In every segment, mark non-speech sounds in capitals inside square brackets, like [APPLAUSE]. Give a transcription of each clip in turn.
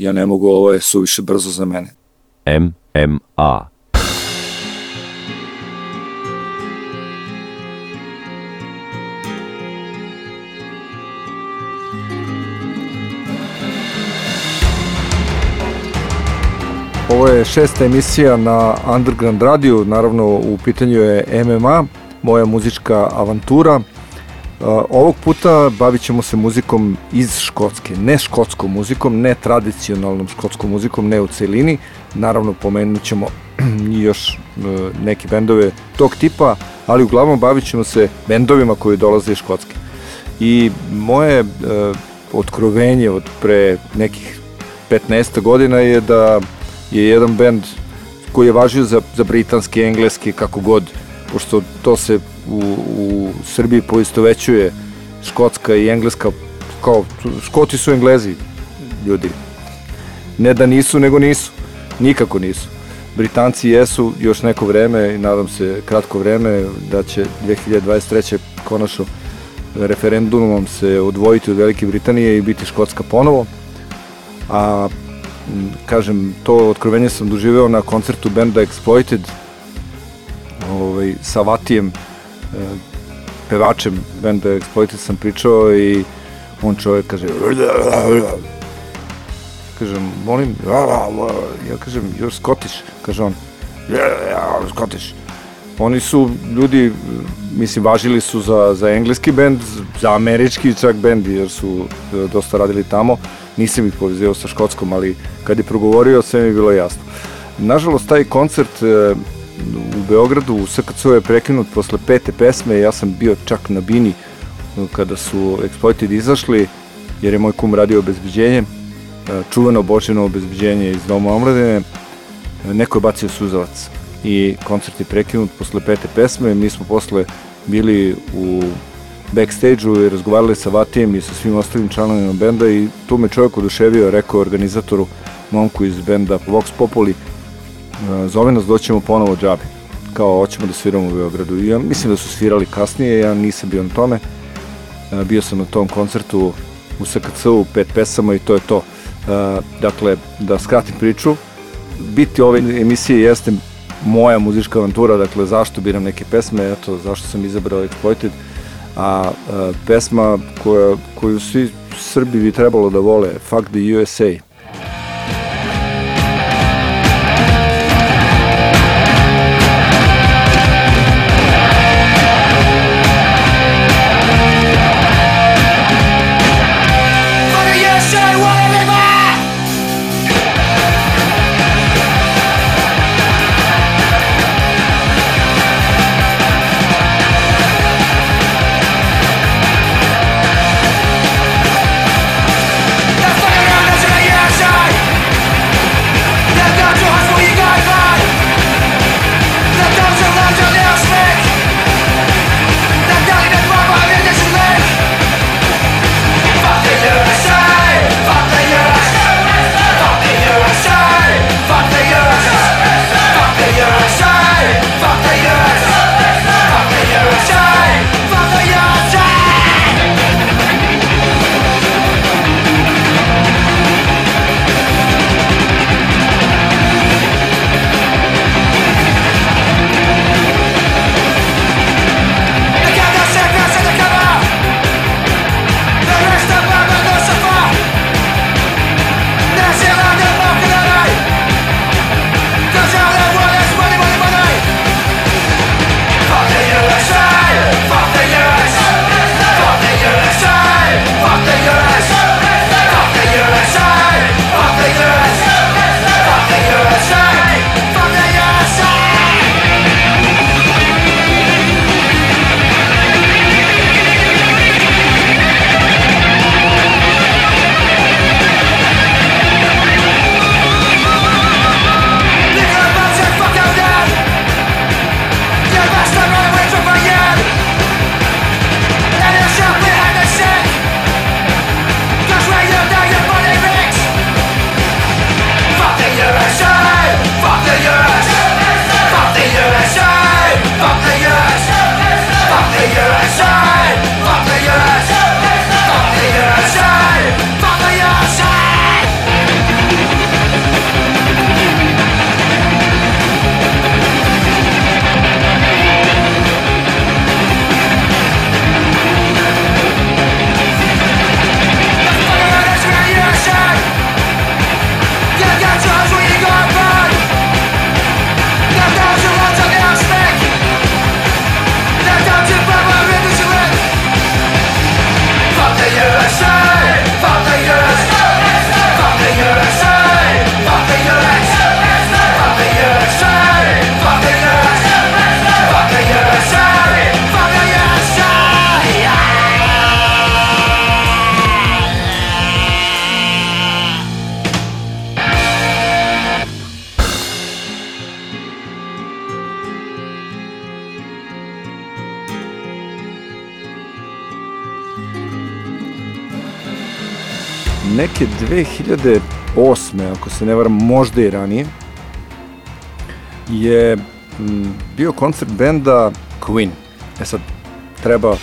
Ja ne mogu, ovo je suviše brzo za mene. MMA Ovo je šesta emisija na Underground radiju, naravno u pitanju je MMA, moja muzička avantura. Ovog puta bavit ćemo se muzikom iz Škotske, ne škotskom muzikom, ne tradicionalnom škotskom muzikom, ne u celini. Naravno pomenut ćemo [CLEARS THROAT] još uh, neke bendove tog tipa, ali uglavnom bavit ćemo se bendovima koji dolaze iz Škotske. I moje uh, otkrovenje od pre nekih 15 godina je da je jedan bend koji je važio za, za britanski, engleski, kako god, pošto to se u, u Srbiji poistovećuje škotska i engleska, kao, škoti su englezi, ljudi. Ne da nisu, nego nisu. Nikako nisu. Britanci jesu još neko vreme i nadam se kratko vreme da će 2023. konačno referendumom se odvojiti od Velike Britanije i biti Škotska ponovo. A kažem, to otkrovenje sam doživeo na koncertu benda Exploited ovaj, sa Vatijem pevačem benda Exploited sam pričao i on čovjek kaže kažem, molim ja kažem, you're Scottish? Kaže on, yeah, Scottish. Oni su ljudi mislim važili su za, za engleski bend za američki čak bend jer su e, dosta radili tamo. Nisam ih povezio sa Škotskom, ali kad je progovorio sve mi je bilo jasno. Nažalost, taj koncert e, u Beogradu u SKC je prekinut posle pete pesme, ja sam bio čak na bini e, kada su Exploited izašli, jer je moj kum radio obezbeđenje, e, čuveno bočeno obezbeđenje iz Doma omladine, neko je bacio suzavac i koncert je prekinut posle pete pesme, mi smo posle bili u backstage-u i razgovarali sa Vatijem i sa svim ostalim članovima benda i tu me čovjek oduševio, rekao organizatoru, momku iz benda Vox Populi, e, zove nas doćemo ponovo džabi, kao hoćemo da sviramo u Beogradu. I ja mislim da su svirali kasnije, ja nisam bio na tome, bio sam na tom koncertu u SKC-u, pet pesama i to je to. Dakle, da skratim priču, biti ove emisije jeste moja muzička avantura, dakle zašto biram neke pesme, eto zašto sam izabrao Exploited, a pesma koja, koju svi Srbi bi trebalo da vole, Fuck the USA. 2008. ako se ne varam, možda i ranije, je m, bio koncert benda Queen. E sad, treba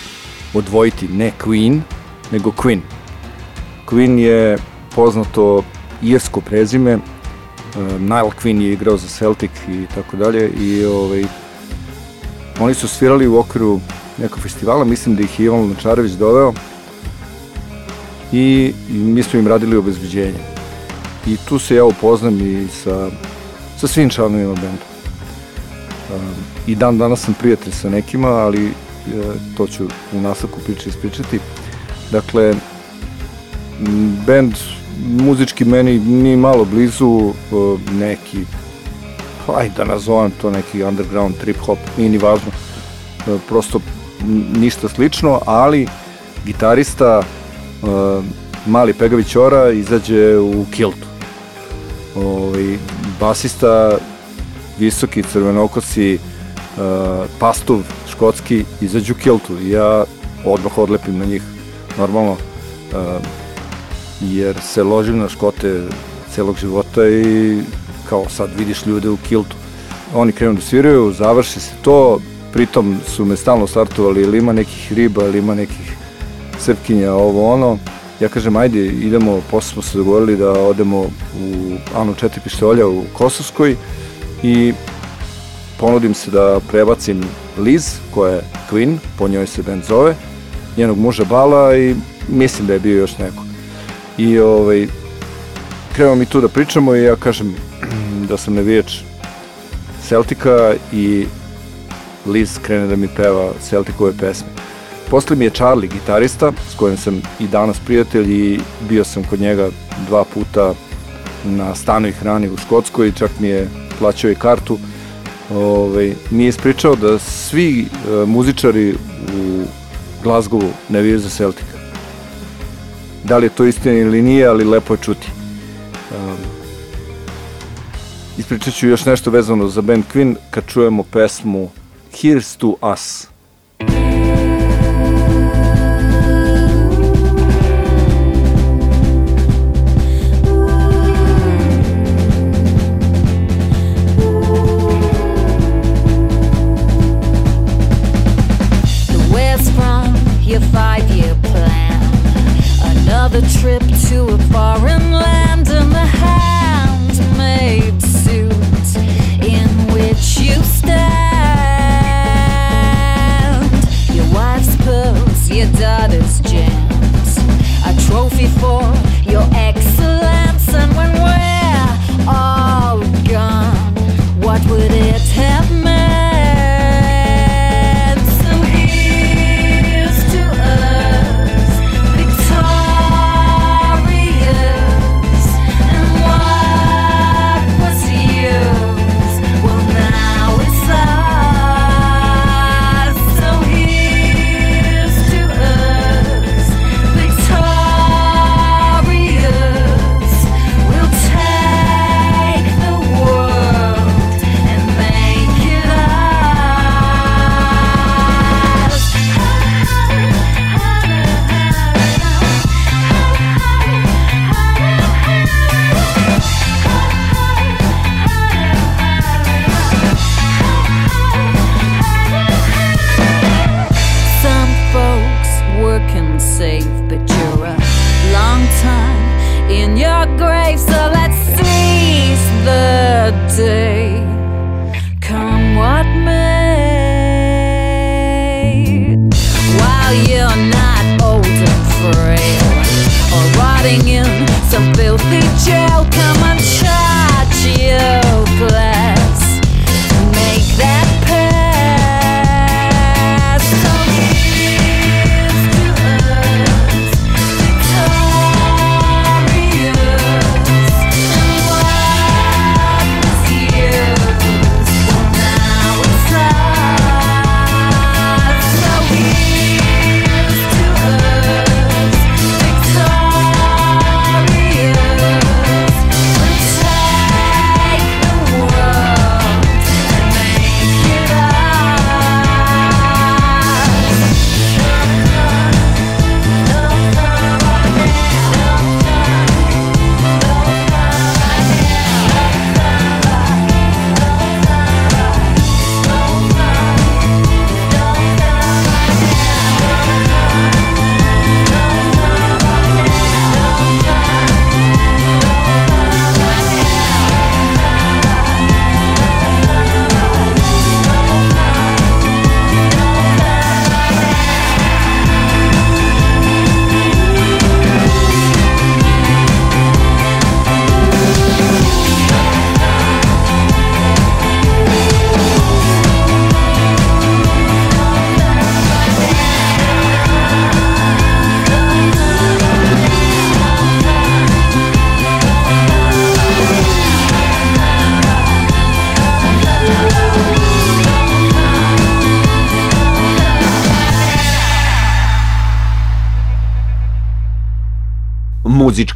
odvojiti ne Queen, nego Queen. Queen je poznato irsko prezime, uh, Nile Queen je igrao za Celtic i tako dalje i ovaj, oni su svirali u okviru nekog festivala, mislim da ih je Ivan Lančarević doveo i, mi smo im radili obezbeđenje. I tu se ja upoznam i sa, sa svim članovima benda. Um, I dan danas sam prijatelj sa nekima, ali e, to ću u nastavku priče ispričati. Dakle, bend muzički meni ni malo blizu e, neki ajde da nazovem to neki underground trip hop, nije ni važno e, prosto ništa slično, ali gitarista Mali Pegavić Ora izađe u kiltu. Ovaj, basista visoki crvenokosi uh, pastuv škotski izađu u kiltu i ja odmah odlepim na njih normalno uh, jer se ložim na škote celog života i kao sad vidiš ljude u kiltu oni krenu da sviraju, završi se to pritom su me stalno startovali ili ima nekih riba ili ima nekih srpkinja, ovo ono ja kažem ajde idemo, posle smo se dogovorili da odemo u Anu četiri pištolja u Kosovskoj i ponudim se da prebacim Liz, koja je Queen, po njoj se band zove, njenog muža Bala i mislim da je bio još neko. I ovaj, krenemo mi tu da pričamo i ja kažem da sam navijač Celtika i Liz krene da mi peva Celtikove pesme. Posle mi je Charlie, gitarista, s kojim sam i danas prijatelj i bio sam kod njega dva puta na stanu i hrani u Škotskoj, čak mi je plaćao i kartu. Ovaj, mi je ispričao da svi e, muzičari u Glasgowu navijaju za Celtica. Da li je to istina ili nije, ali lepo je čuti. Um, ispričat ću još nešto vezano za band Queen kad čujemo pesmu Here's to Us.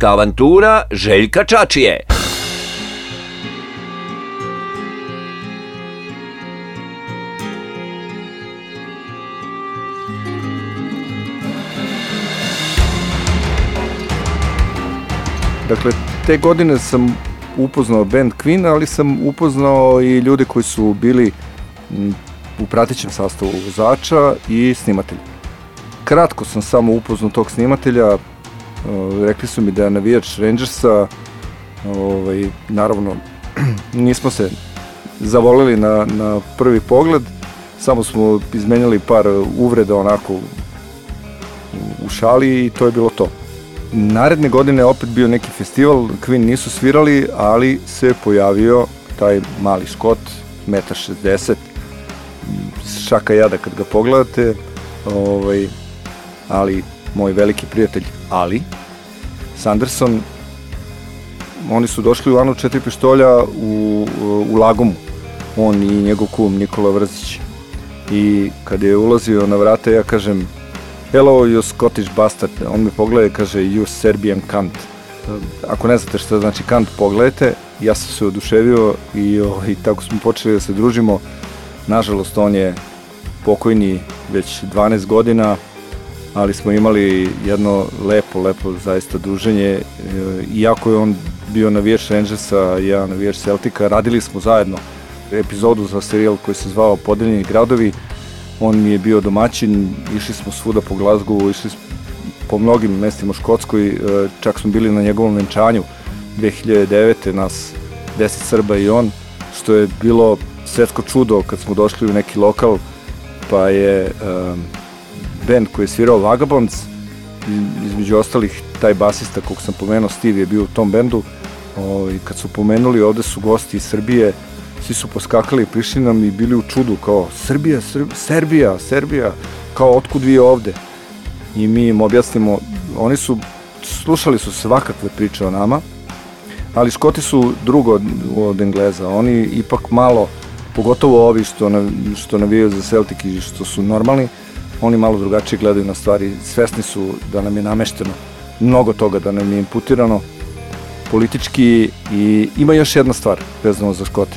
Muzička avantura Željka Čačije. Dakle, te godine sam upoznao band Queen, ali sam upoznao i ljude koji su bili u pratećem sastavu vozača i snimatelja. Kratko sam samo upoznao tog snimatelja, e, rekli su mi da je navijač Rangersa, ovaj, naravno [CLEARS THROAT] nismo se zavolili na, na prvi pogled, samo smo izmenjali par uvreda onako u, šali i to je bilo to. Naredne godine opet bio neki festival, Queen nisu svirali, ali se pojavio taj mali škot, 1,60 m, šaka jada kad ga pogledate, ovaj, ali moj veliki prijatelj Ali, Sanderson, oni su došli u Anu četiri pištolja u, u Lagomu, on i njegov kum Nikola Vrzić. I kad je ulazio na vrata, ja kažem, hello you Scottish bastard, on me pogleda i kaže, you Serbian cunt. Ako ne znate šta znači kant, pogledajte. Ja sam se oduševio i, o, i tako smo počeli da se družimo. Nažalost, on je pokojni već 12 godina, ali smo imali jedno lepo, lepo zaista druženje. E, Iako je on bio navijač Rangersa, ja navijač Celtica, radili smo zajedno epizodu za serijal koji se zvao Podeljeni gradovi. On mi je bio domaćin, išli smo svuda po Glasgowu, išli smo po mnogim mestima u Škotskoj, e, čak smo bili na njegovom venčanju 2009. nas 10 Srba i on, što je bilo svetsko čudo kad smo došli u neki lokal, pa je um, band koji je svirao Vagabonds, i- između ostalih taj basista kog sam pomenuo, Steve je bio u tom bendu, ovaj, kad su pomenuli ovde su gosti iz Srbije, svi su poskakali, prišli nam i bili u čudu kao Srbija, Srb, Serbija, Serbija, kao otkud vi ovde? I mi im objasnimo, oni su, slušali su svakakve priče o nama, ali Škoti su drugo od, od Engleza, oni ipak malo, pogotovo ovi što, na, što navijaju za Celtic i što su normalni, oni malo drugačije gledaju na stvari, svesni su da nam je namešteno mnogo toga, da nam je imputirano politički i ima još jedna stvar vezano za Škote.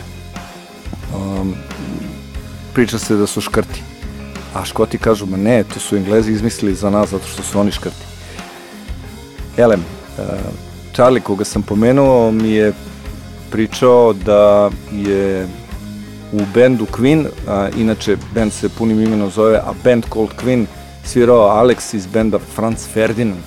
Um, priča se da su škrti, a Škoti kažu, ma ne, to su Englezi izmislili za nas zato što su oni škrti. Elem, uh, Charlie koga sam pomenuo mi je pričao da je u bendu Queen, a, inače bend se punim imenom zove A Band Called Queen, svirao Alex iz benda Franz Ferdinand.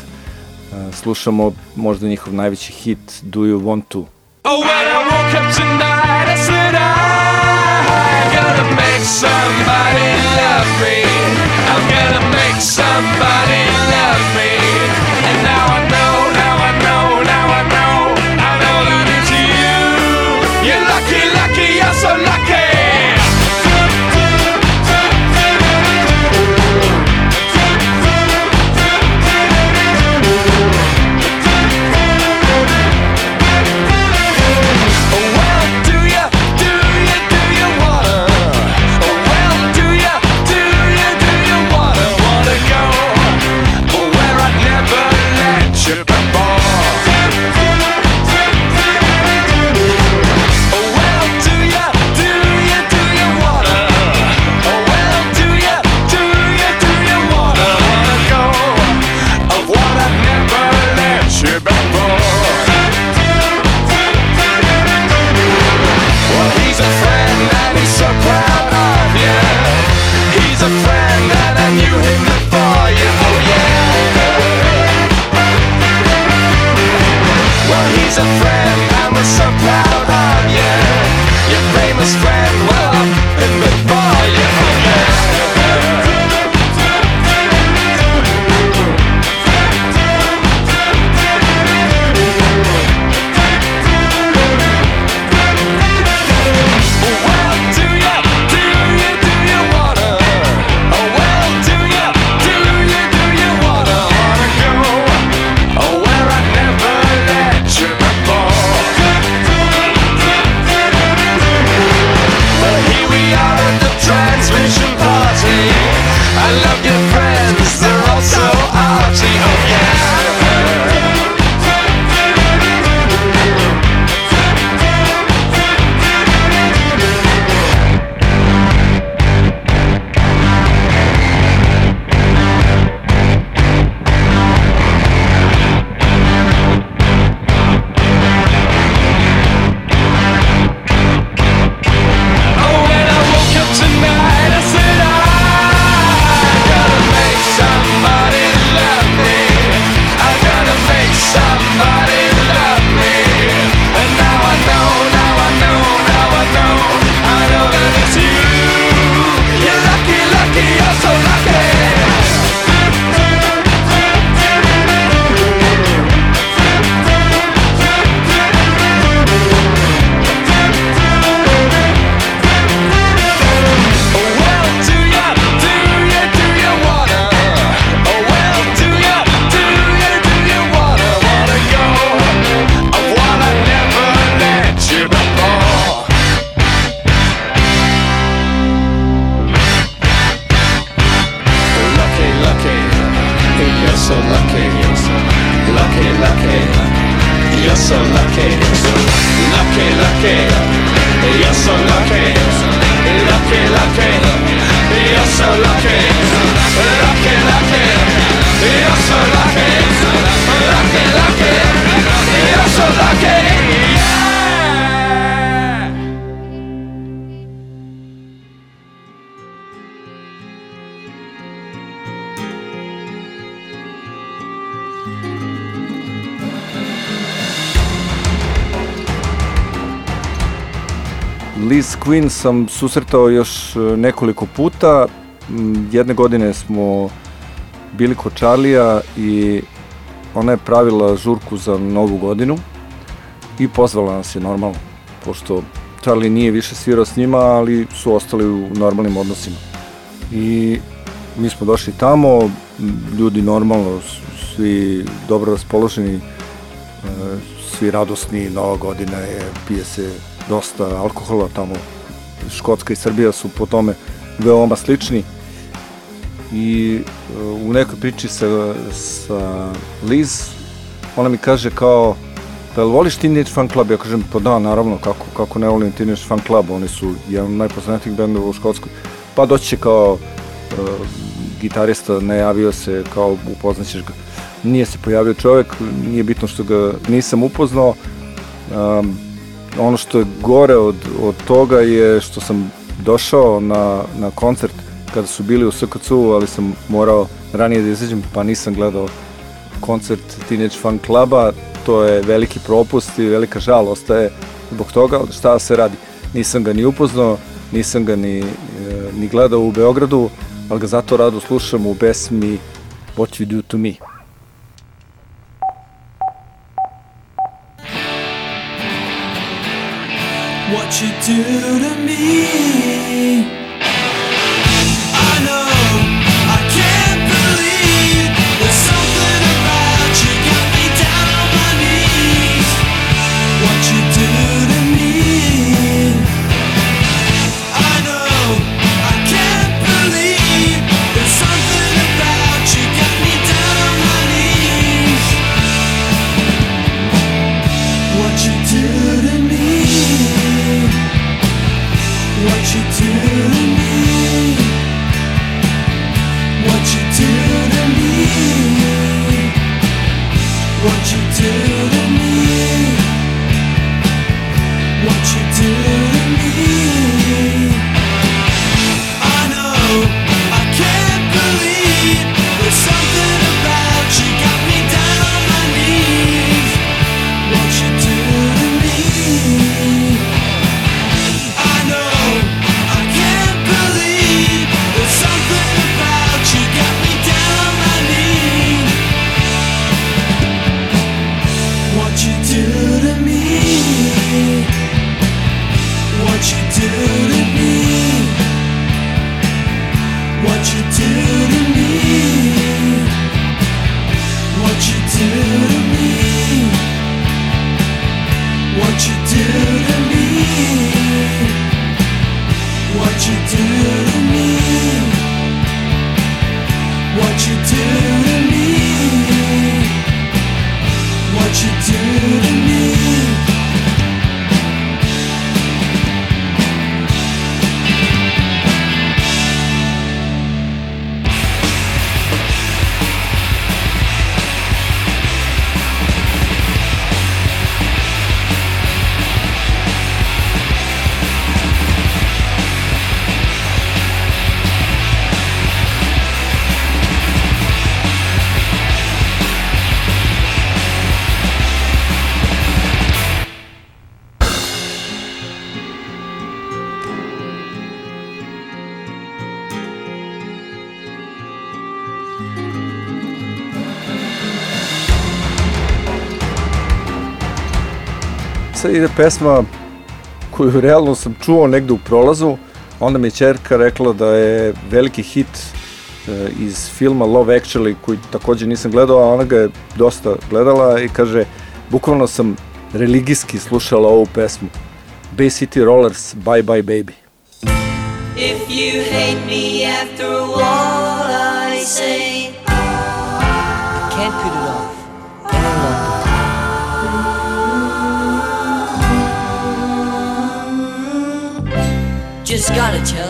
A, slušamo možda njihov najveći hit Do You Want To. Oh, when I woke up tonight, I said I'm gonna make somebody love me. I'm gonna make somebody love me. Sam susretao još e, nekoliko puta. Jedne godine smo bili kod Charlija i ona je pravila žurku za novu godinu i pozvala nas je normalno, pošto Charlie nije više svirao s njima, ali su ostali u normalnim odnosima. I mi smo došli tamo, ljudi normalno, svi dobro raspoloženi, e, svi radosni, nova godina je, pije se dosta alkohola tamo. Škotska i Srbija su po tome veoma slični. I e, u nekoj priči sa, sa Liz, ona mi kaže kao, da li voliš Teenage Fan Club? Ja kažem, pa da, naravno, kako, kako ne volim Teenage Fan Club, oni su jedan od najpoznatijih bendova u Škotskoj. Pa doći će kao e, gitarista, najavio se, kao upoznaćeš ga. Nije se pojavio čovjek, nije bitno što ga nisam upoznao. Um, ono što je gore od, od toga je što sam došao na, na koncert kada su bili u SKC-u, ali sam morao ranije da izađem, pa nisam gledao koncert Teenage Fan Cluba, to je veliki propust i velika žal ostaje zbog toga, ali šta se radi. Nisam ga ni upoznao, nisam ga ni, e, ni gledao u Beogradu, ali ga zato rado slušam u pesmi What You Do To Me. What you do to me. What you do Sad ide pesma koju realno sam čuo negde u prolazu, onda mi je čerka rekla da je veliki hit e, iz filma Love Actually, koji takođe nisam gledao, a ona ga je dosta gledala i kaže, bukvalno sam religijski slušala ovu pesmu. Bay City Rollers, Bye Bye Baby. If you hate me after all I say, just gotta tell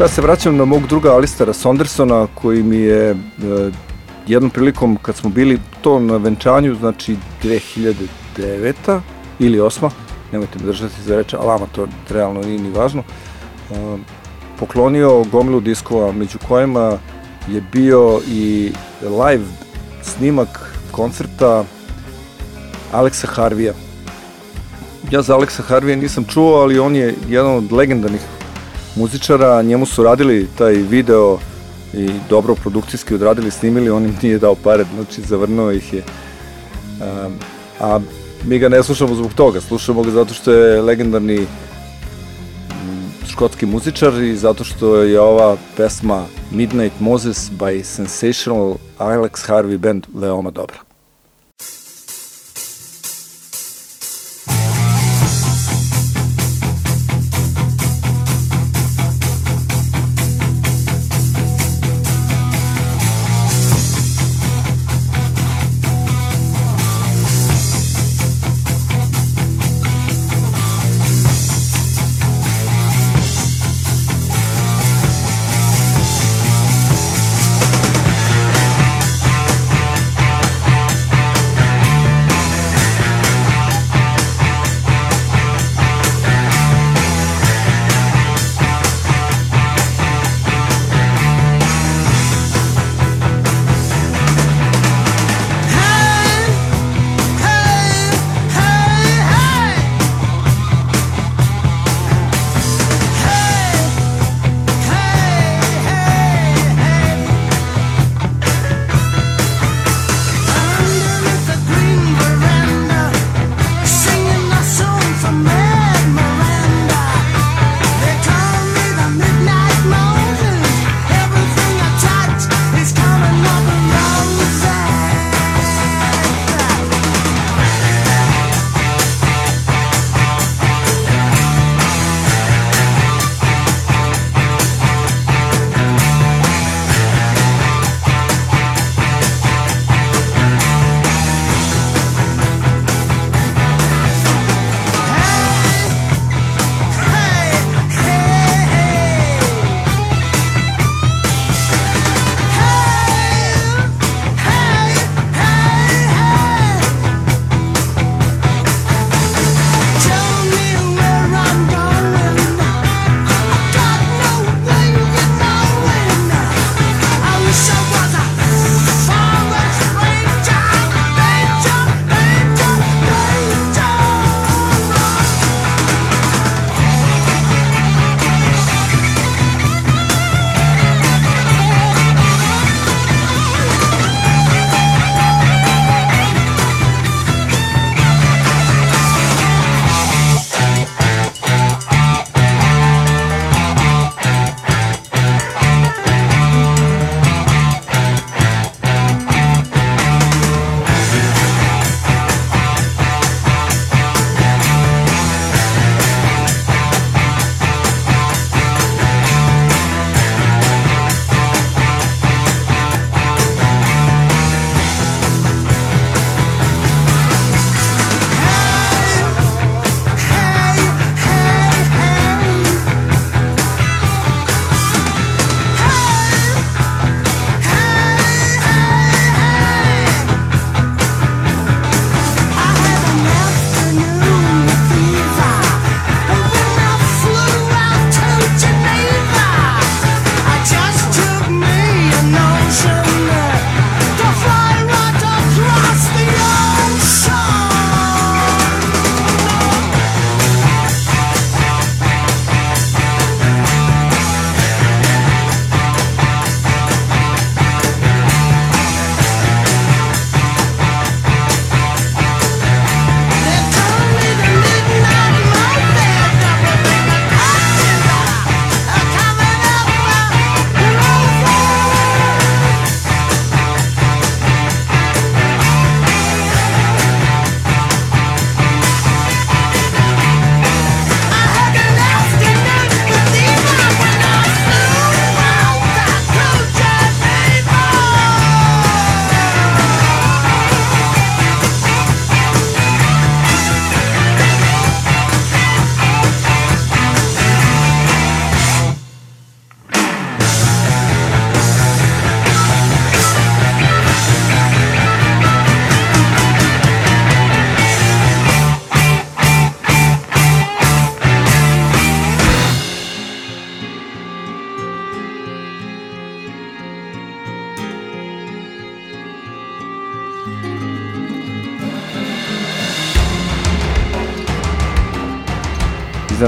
Sad se vraćam na mog druga Alistera Sondersona koji mi je e, jednom prilikom kad smo bili to na venčanju, znači 2009. ili 8. Nemojte me držati za reče, ali vama to realno nije ni važno. e, poklonio gomilu diskova, među kojima je bio i live snimak koncerta Aleksa Harvija. Ja za Aleksa Harvija nisam čuo, ali on je jedan od legendarnih muzičara, njemu su radili taj video i dobro produkcijski odradili, snimili, on im nije dao pare, znači zavrnuo ih je. A, a mi ga ne slušamo zbog toga, slušamo ga zato što je legendarni škotski muzičar i zato što je ova pesma Midnight Moses by Sensational Alex Harvey Band veoma dobra.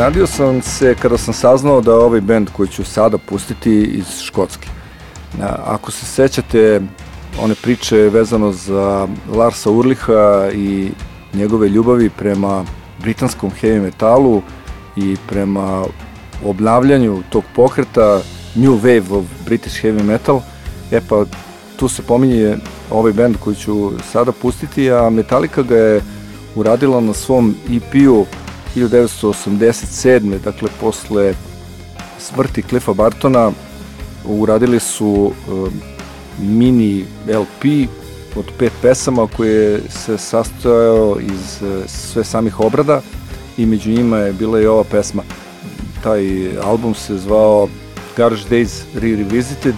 Iznenadio sam se kada sam saznao da je ovaj band koji ću sada pustiti iz Škotske. Ako se sećate one priče vezano za Larsa Urliha i njegove ljubavi prema britanskom heavy metalu i prema obnavljanju tog pokreta New Wave of British Heavy Metal, e pa tu se pominje ovaj band koji ću sada pustiti, a Metallica ga je uradila na svom EP-u 1987. Dakle, posle smrti Cliffa Bartona uradili su um, mini LP od pet pesama koje se sastojao iz uh, sve samih obrada i među njima je bila i ova pesma. Taj album se zvao Garage Days Re-Revisited,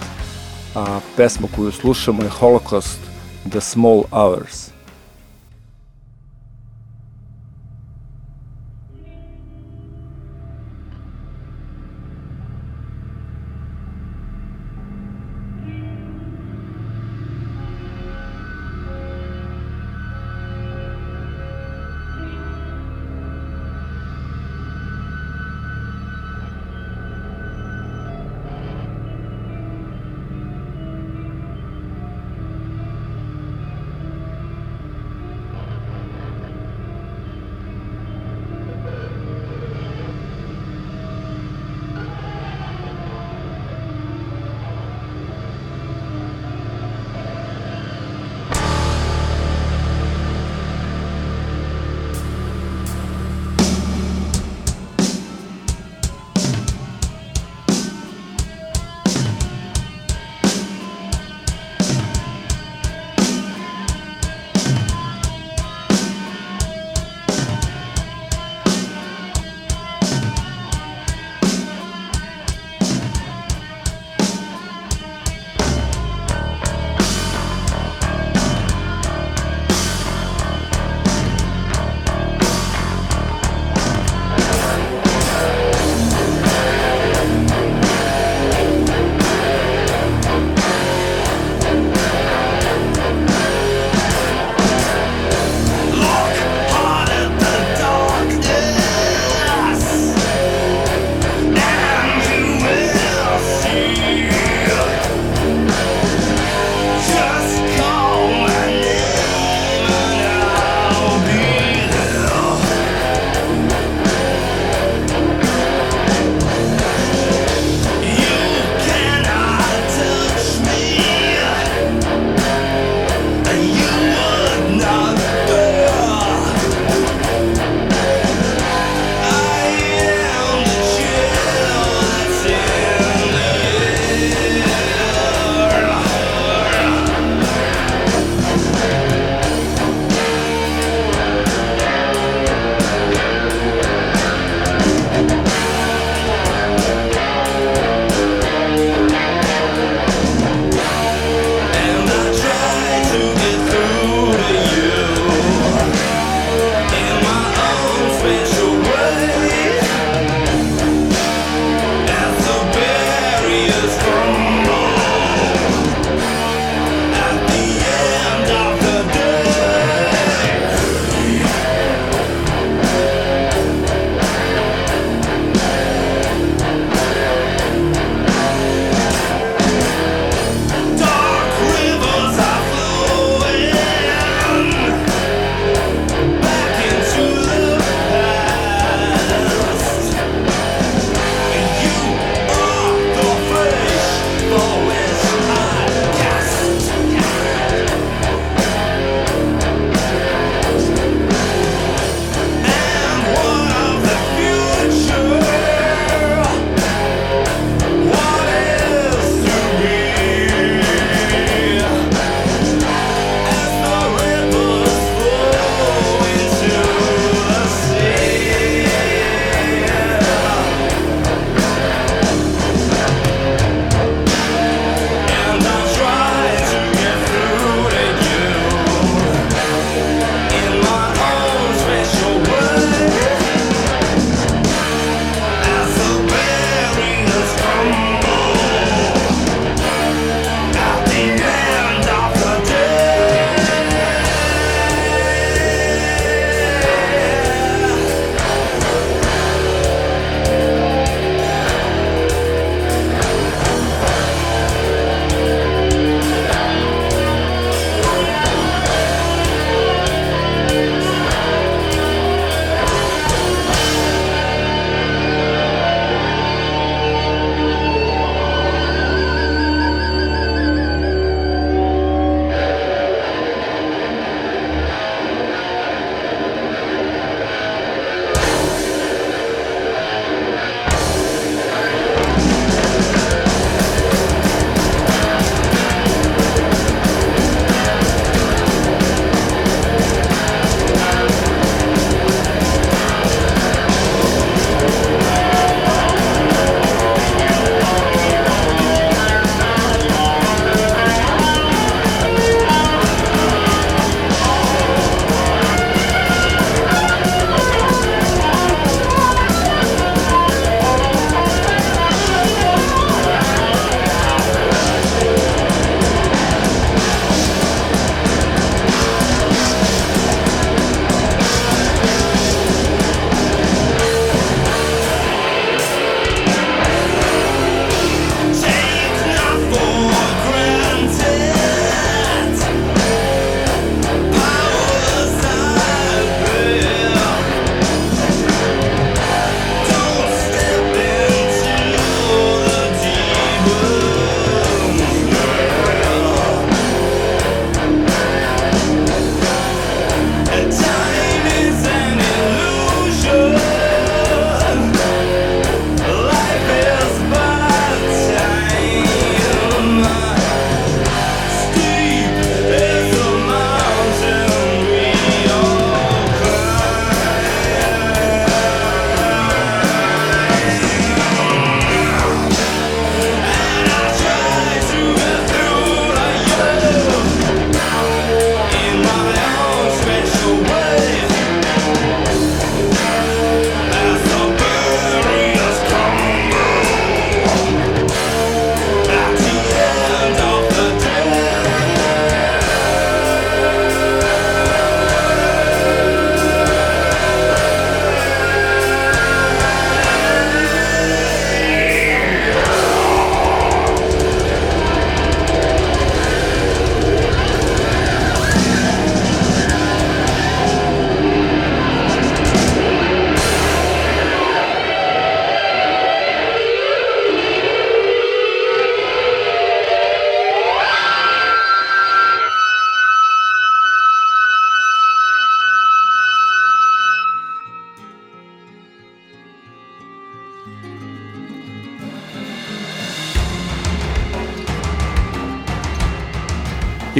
a pesma koju slušamo je Holocaust The Small Hours.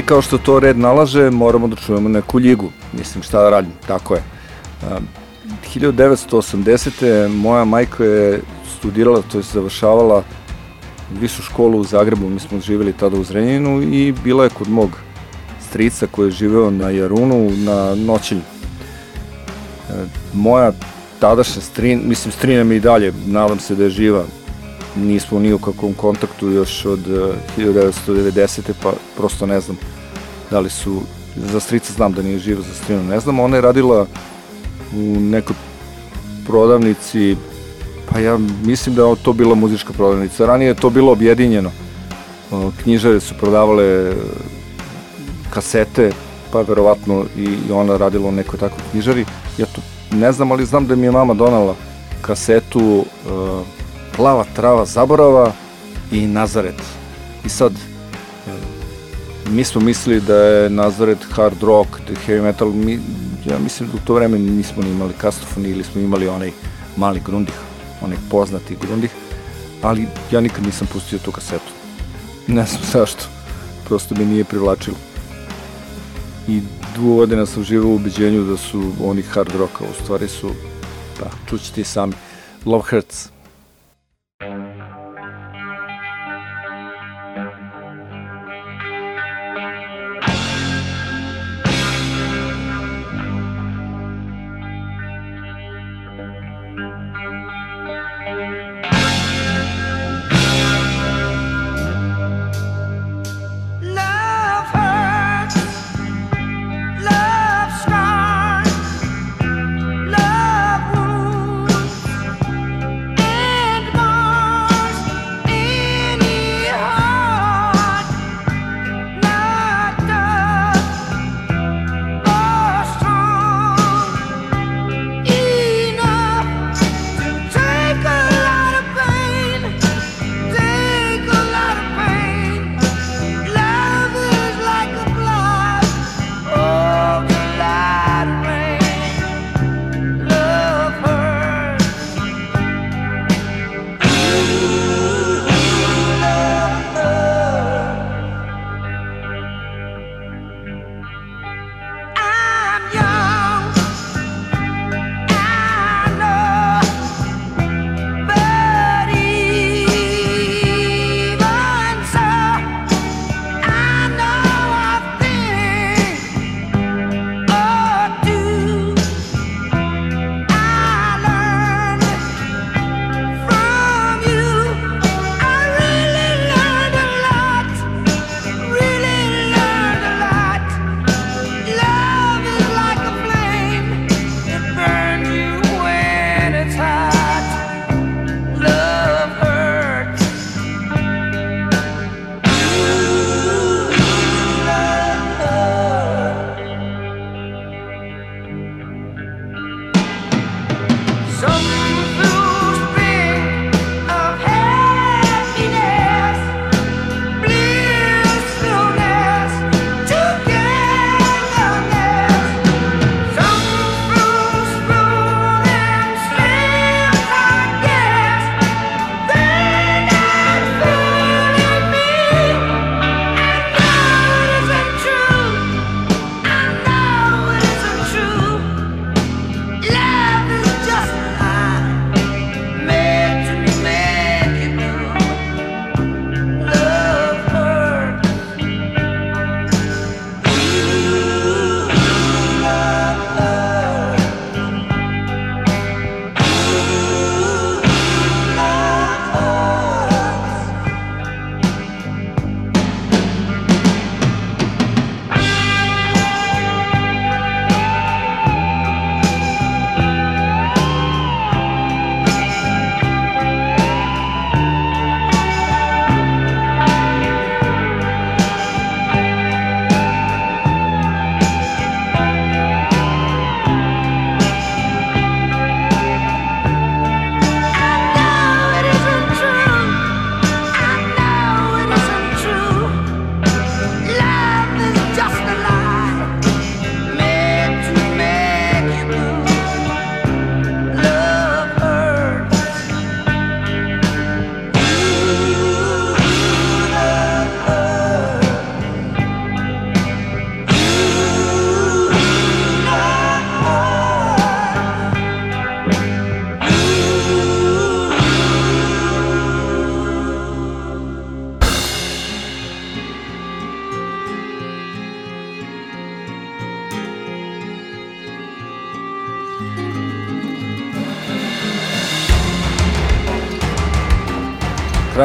Kao što to red nalaže, moramo da čujemo neku ljigu. Mislim, šta da radim, tako je. A, 1980. moja majka je studirala, to je završavala višu školu u Zagrebu, mi smo živjeli tada u Zrenjaninu i bila je kod mog strica koji je živeo na Jarunu na noćenju. E, moja tadašnja strin, mislim strina mi i dalje, nadam se da je živa, nismo ni u kakvom kontaktu još od e, 1990. pa prosto ne znam da li su, za strica znam da nije živa, za strinu ne znam, ona je radila u nekoj prodavnici pa ja mislim da je to bila muzička prodavnica. Ranije je to bilo objedinjeno. Knjižare su prodavale e, kasete, pa verovatno i ona radila u nekoj takvoj knjižari. Ja to ne znam, ali znam da mi je mama donala kasetu uh, Plava trava zaborava i Nazaret. I sad, e, mi smo mislili da je Nazaret hard rock, da heavy metal, mi, ja mislim da u to vreme nismo ni imali kastofon ili smo imali onaj mali grundih, onaj poznati grundih, ali ja nikad nisam pustio tu kasetu. Ne znam [LAUGHS] zašto, prosto mi nije privlačilo. I dugo godina sam živao u ubeđenju da su oni hard rocka, u stvari su, pa, čućete i sami. Love Hurts.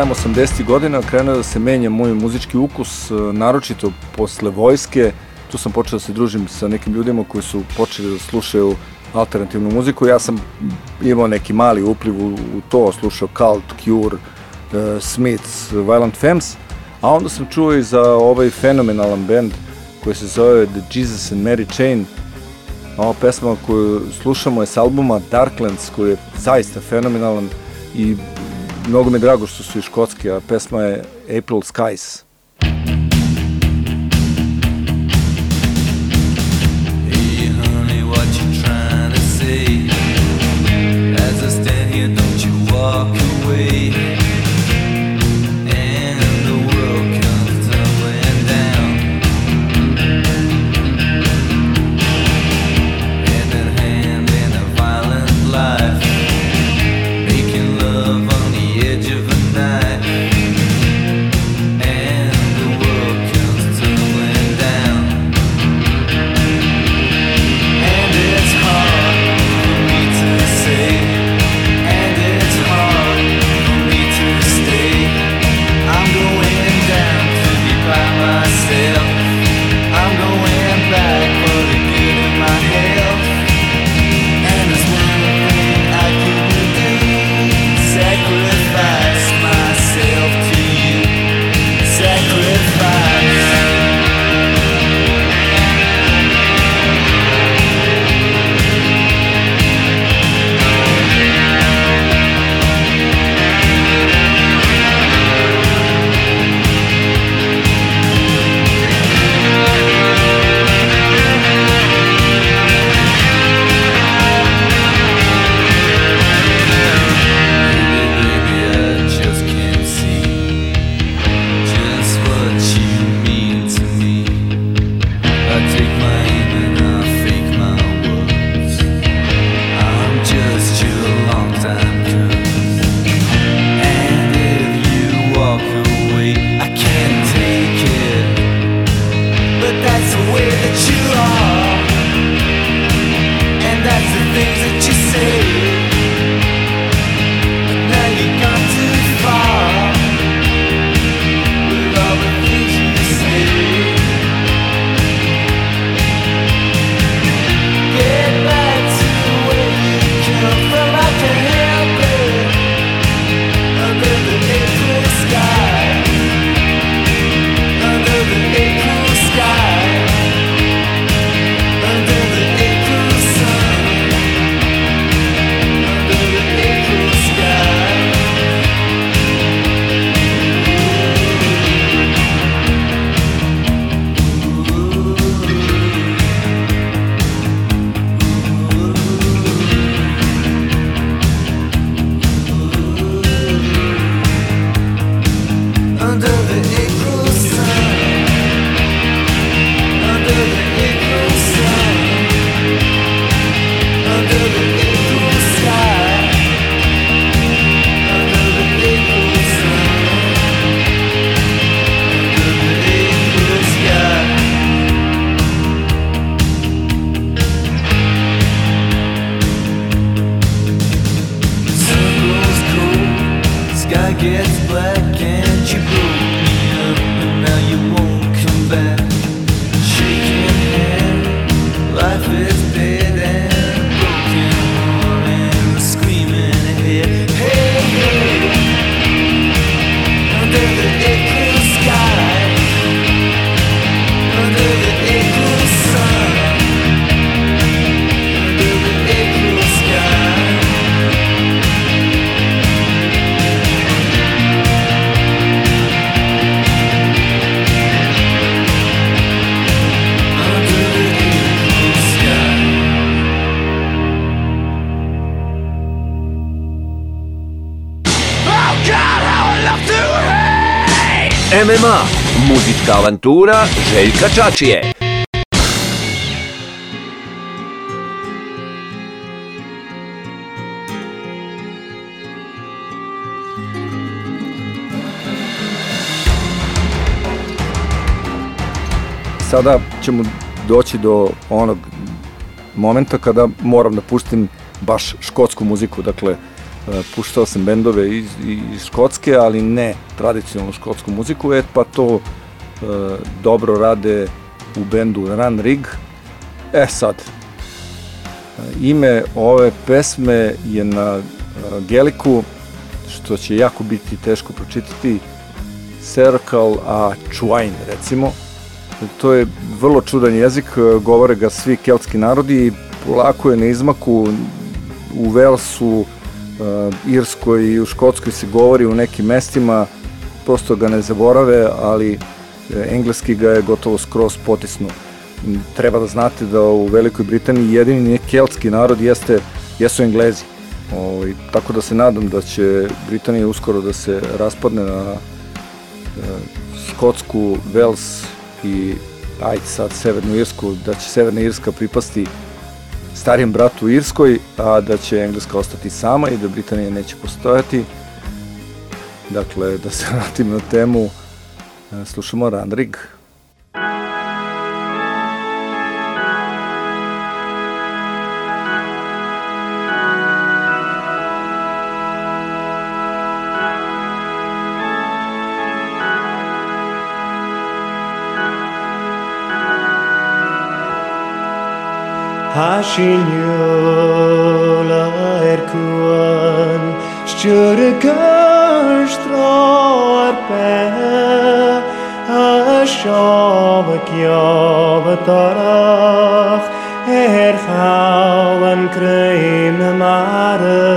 Krajem 80. godina krenuo da se menja moj muzički ukus, e, naročito posle vojske. Tu sam počeo da se družim sa nekim ljudima koji su počeli da slušaju alternativnu muziku. Ja sam imao neki mali upliv u, to, slušao Cult, Cure, uh, Smiths, Violent Femmes, a onda sam čuo i za ovaj fenomenalan band koji se zove The Jesus and Mary Chain. Ova pesma koju slušamo je s albuma Darklands koji je zaista fenomenalan i Многу ми драго што се и а песма е April Skies. Avantura Željka Čačije. Sada ćemo doći do onog momenta kada moram da pustim baš škotsku muziku, dakle e, puštao sam bendove iz, iz Škotske, ali ne tradicionalnu škotsku muziku, e pa to dobro rade u bendu Run Rig. E sad, e, ime ove pesme je na e, geliku, što će jako biti teško pročitati, Circle a Chwain, recimo. To je vrlo čudan jezik, e, govore ga svi keltski narodi i polako je na izmaku u Velsu, e, Irskoj i u Škotskoj se govori u nekim mestima, prosto ga ne zaborave, ali e, engleski ga je gotovo skroz potisnu. M, Treba da znate da u Velikoj Britaniji jedini keltski narod jeste, jesu Englezi. Ovaj, tako da se nadam da će Britanija uskoro da se raspadne na e, Škotsku, Vels i ajde sad Severnu Irsku, da će Severna Irska pripasti starijem bratu Irskoj, a da će Engleska ostati sama i da Britanija neće postojati. Dakle, da se vratim na temu, Slušamo Randrig. Hashinyola erkuan, shtyrkash troar pen shabak yav tarach er faulen krein mare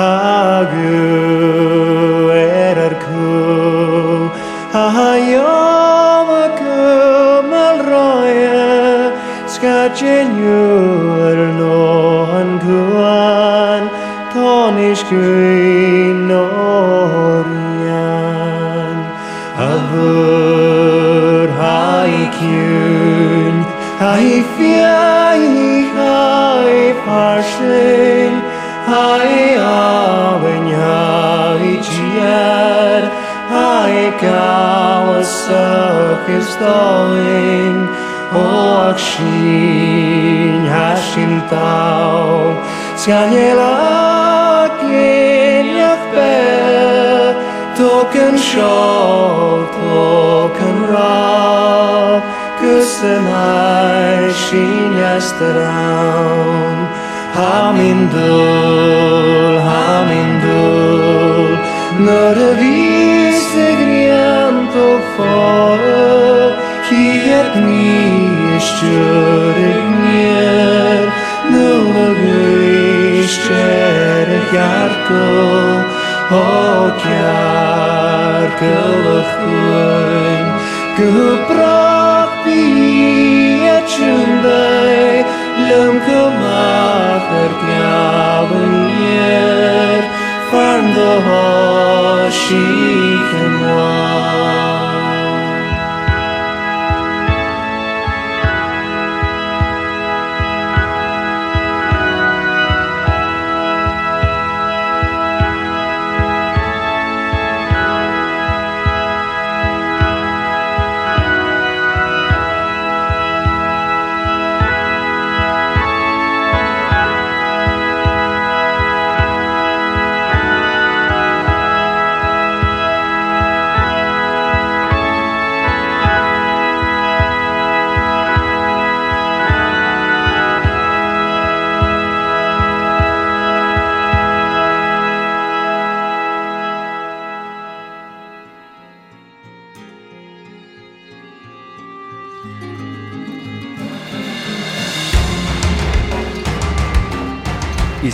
hagu erer ku hayav kumel roye you yur no han kuan. Tonish kuan Kristoen Oakshin Hashintao Sgaiela Geniach Be Token Shol Token Ra Kusenai Shin Yasteraun Hamindul Hamindul Nur vi segrianto Shërin mirë në lëgë i shqere kjarko O kjarkë lëhëjnë Kë prapi e qëndaj Lëm dhe hoshi këmua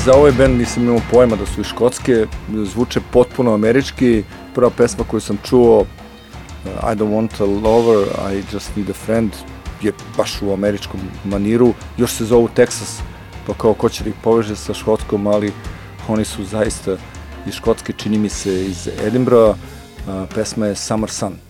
za ovaj band nisam imao pojma da su iz Škotske, zvuče potpuno američki. Prva pesma koju sam čuo, uh, I don't want a lover, I just need a friend, je baš u američkom maniru. Još se zovu Texas, pa kao ko će da ih poveže sa Škotskom, ali oni su zaista iz Škotske, čini mi se iz Edinburgha. Uh, pesma je Summer Sun.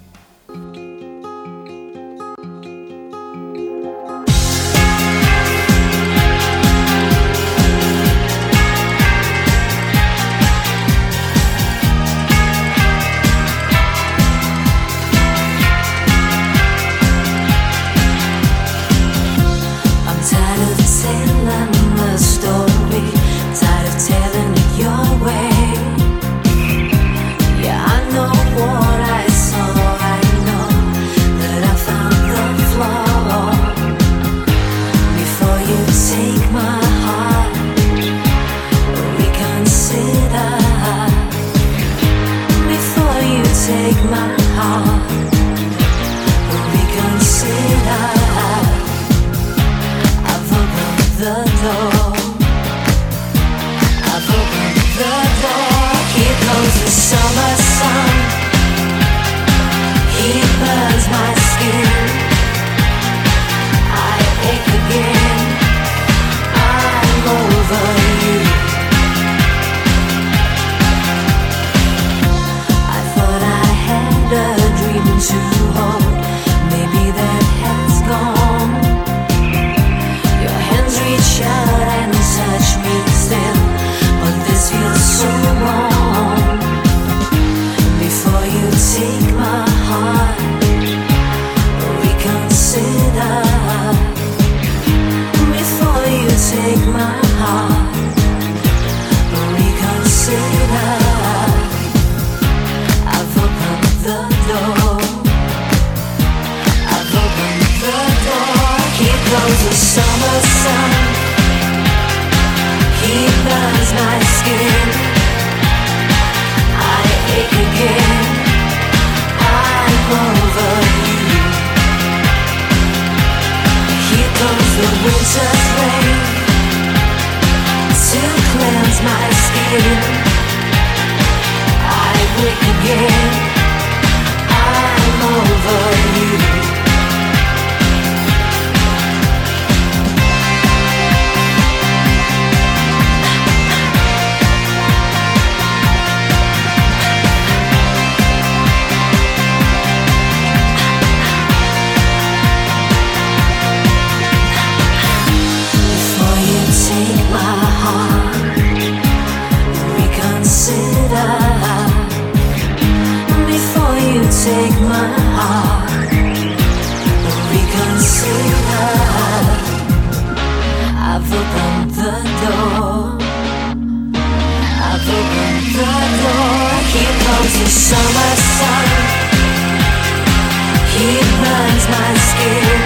My skin.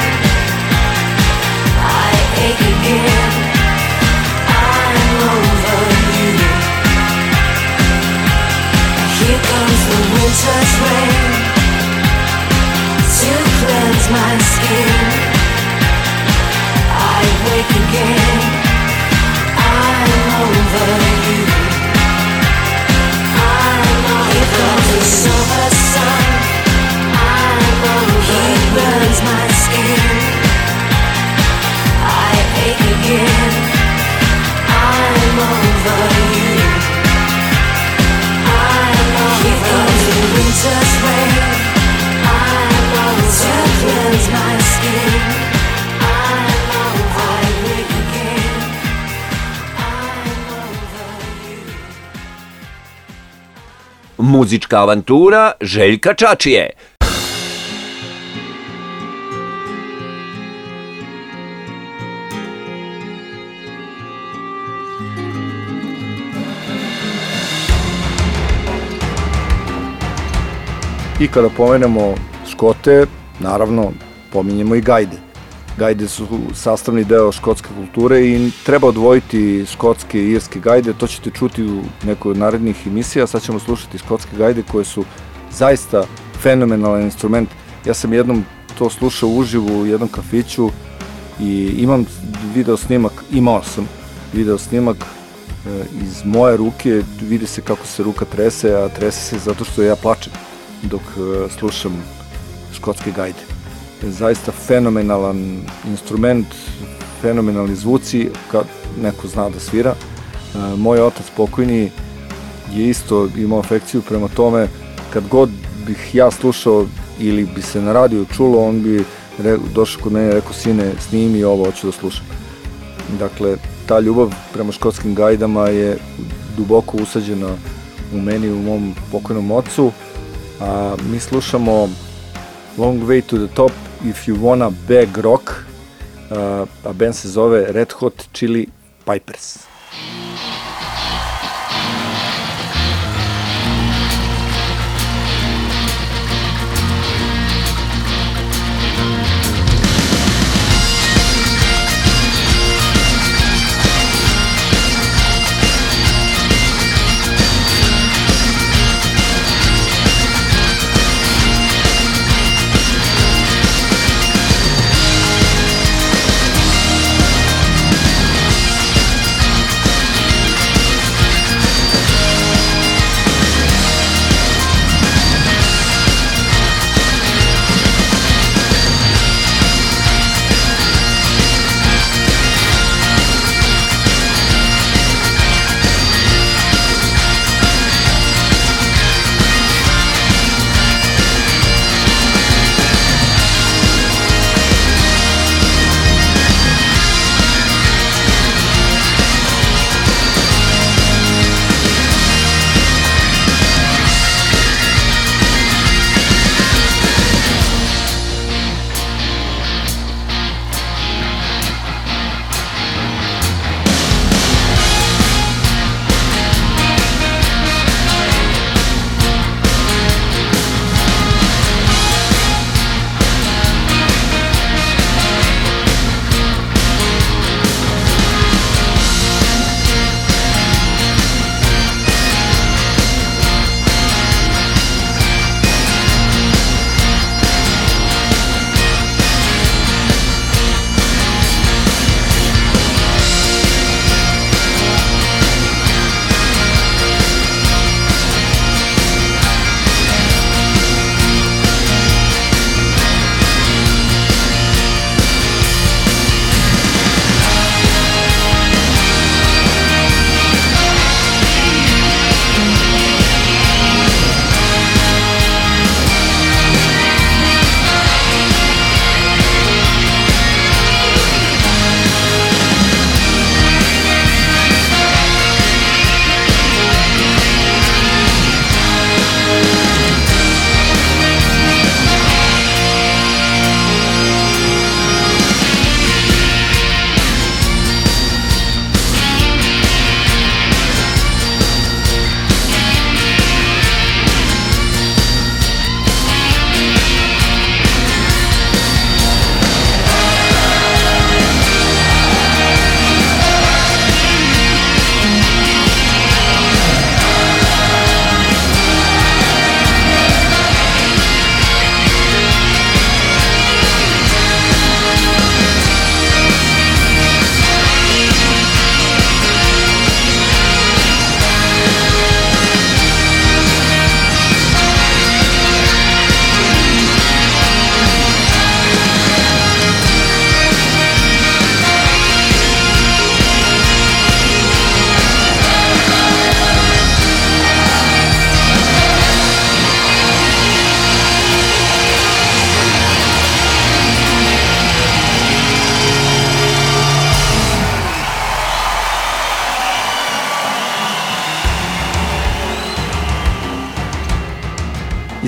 I ache again. I'm over you. Here comes the winter's rain to cleanse my skin. I wake again. I'm over you. I'm over Here comes the summer Muzička avantura Željka Čačije. I kada pomenemo Škote, naravno, pominjemo i gajde. Gajde su sastavni deo škotske kulture i treba odvojiti škotske i irske gajde, to ćete čuti u nekoj od narednih emisija, sad ćemo slušati škotske gajde koje su zaista fenomenalan instrument. Ja sam jednom to slušao uživo u jednom kafiću i imam video snimak, imao sam video snimak e, iz moje ruke, vidi se kako se ruka trese, a trese se zato što ja plačem dok e, slušam škotske gajde. Zaista fenomenalan instrument, fenomenalni zvuci, kad neko zna da svira. E, Moj otac pokojni je isto imao afekciju prema tome, kad god bih ja slušao ili bi se na radiju čulo, on bi došao kod mene i rekao, sine, snimi ovo, hoću da slušam. Dakle, ta ljubav prema škotskim gajdama je duboko usađena u meni, u mom pokojnom ocu, a mi slušamo Long Way to the Top, If You Wanna Bag Rock, a, a band se zove Red Hot Chili Pipers.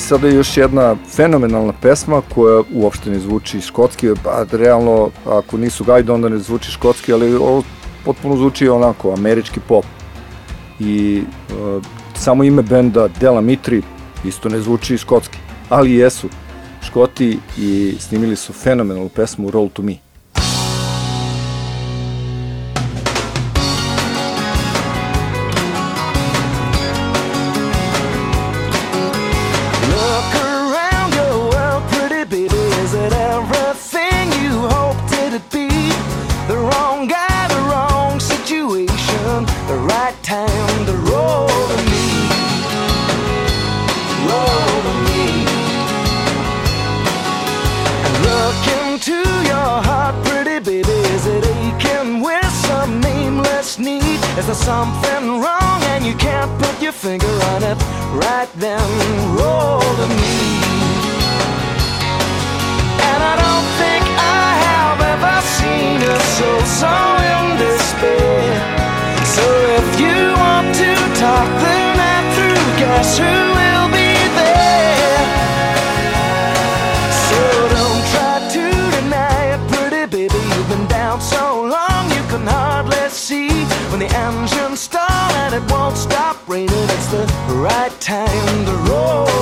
Sada još jedna fenomenalna pesma koja uopšte ne zvuči škotski, pa realno ako nisu gajde onda ne zvuči škotski, ali ovo potpuno zvuči onako američki pop. I uh, samo ime benda Dela Mitri isto ne zvuči škotski, ali jesu škoti i snimili su fenomenalnu pesmu Roll to Me. It won't stop raining, it's the right time to roll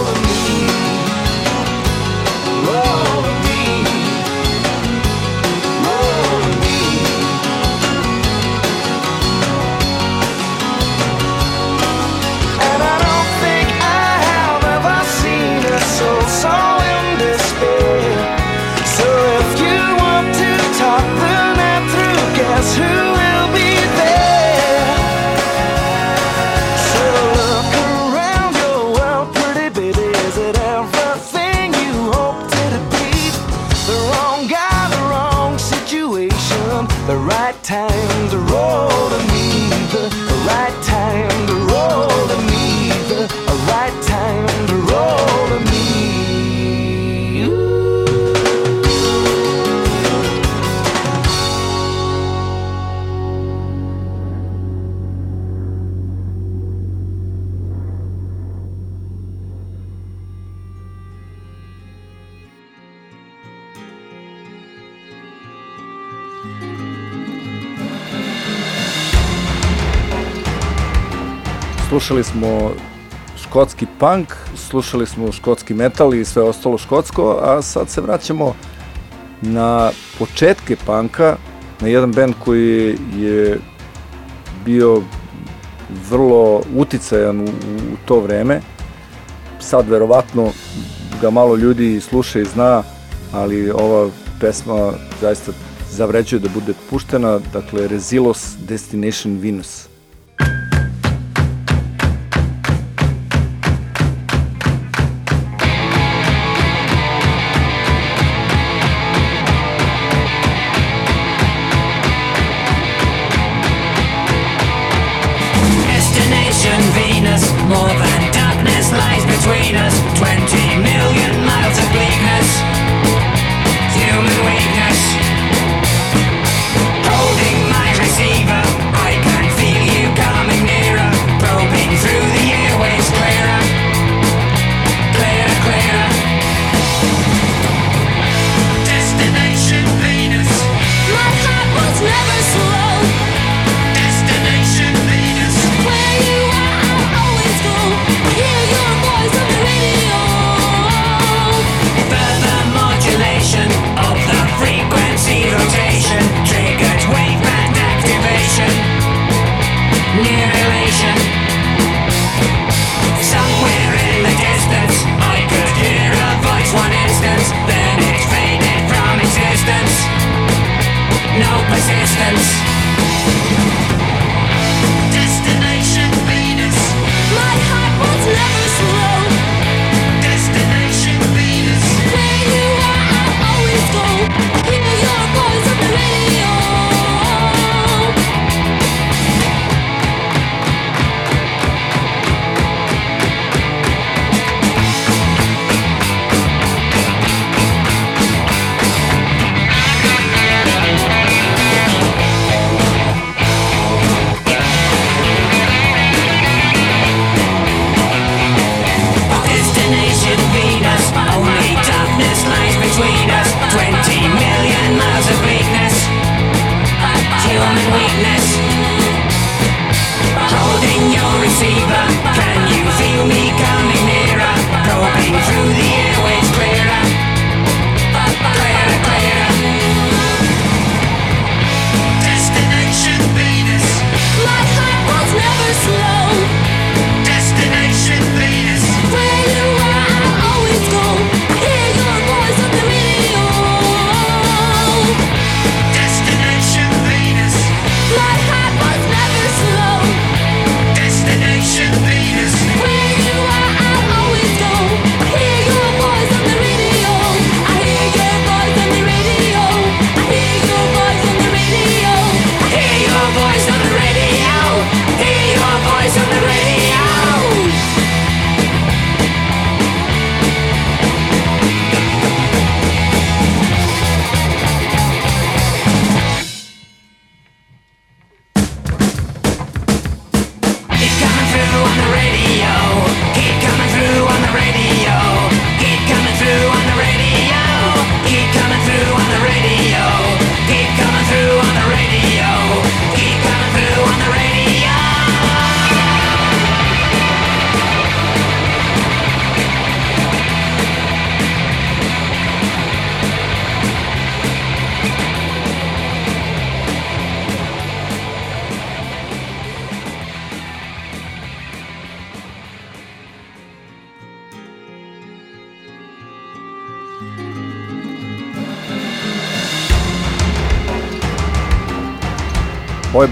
Slušali smo škotski punk, slušali smo škotski metal i sve ostalo škotsko, a sad se vraćamo na početke panka, na jedan band koji je bio vrlo uticajan u, u to vreme. Sad verovatno ga malo ljudi sluša i zna, ali ova pesma zaista zavređuje da bude puštena, dakle Rezilos Destination Venus.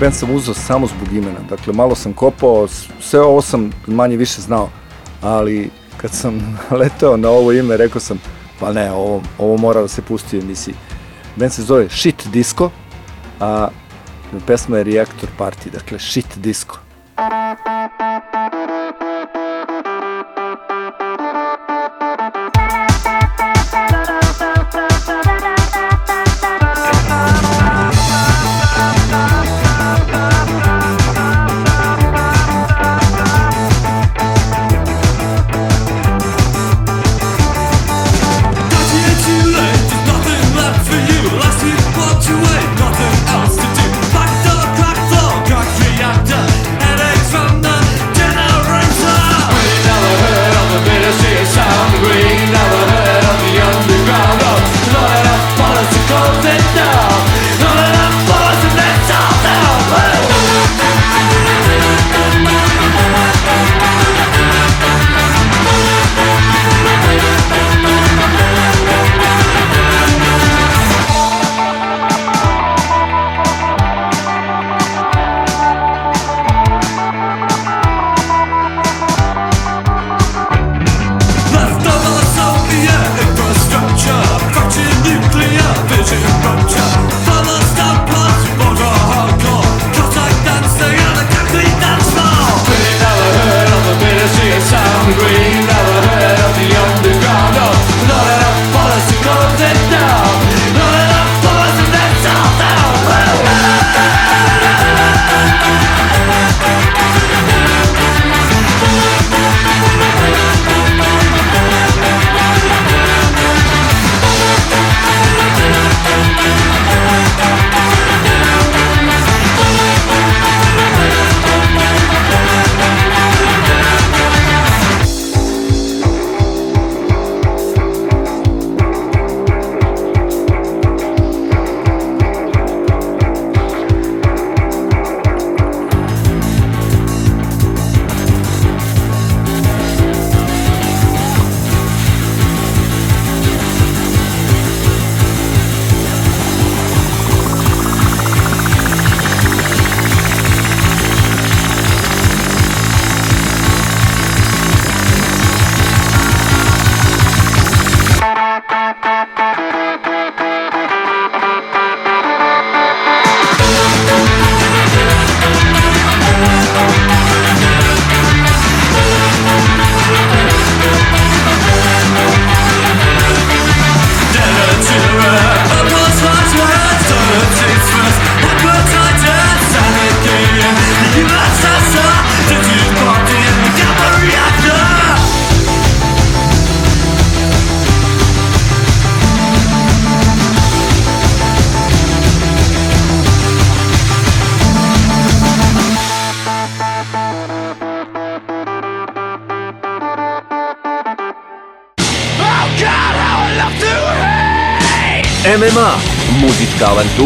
Band sam uzeo samo zbog imena, dakle malo sam kopao, sve ovo sam manje više znao, ali kad sam [LAUGHS] leteo na ovo ime, rekao sam, pa ne, ovo, ovo mora da se pusti u emisiji. Band se zove Shit Disco, a pesma je Reactor Party, dakle Shit Disco.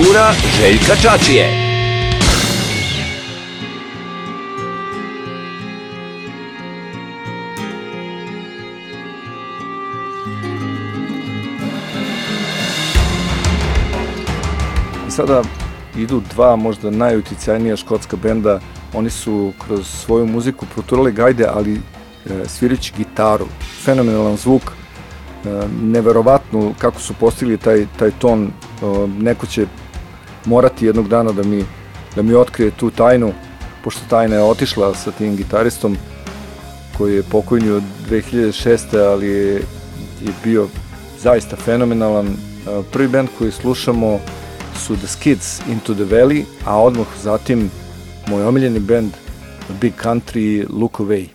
Avantura Željka Čačije. Sada idu dva možda najuticajnija škotska benda. Oni su kroz svoju muziku proturali gajde, ali e, svirajući gitaru. Fenomenalan zvuk, e, neverovatno kako su postigli taj, taj ton. Neko će morati jednog dana da mi, da mi otkrije tu tajnu, pošto tajna je otišla sa tim gitaristom koji je pokojnio od 2006. ali je, je bio zaista fenomenalan. E, Prvi band koji slušamo su The Skids Into the Valley, a odmah zatim moj omiljeni band Big Country, Look Away.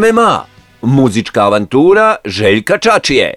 MMA, muzička avantura Željka Čačije.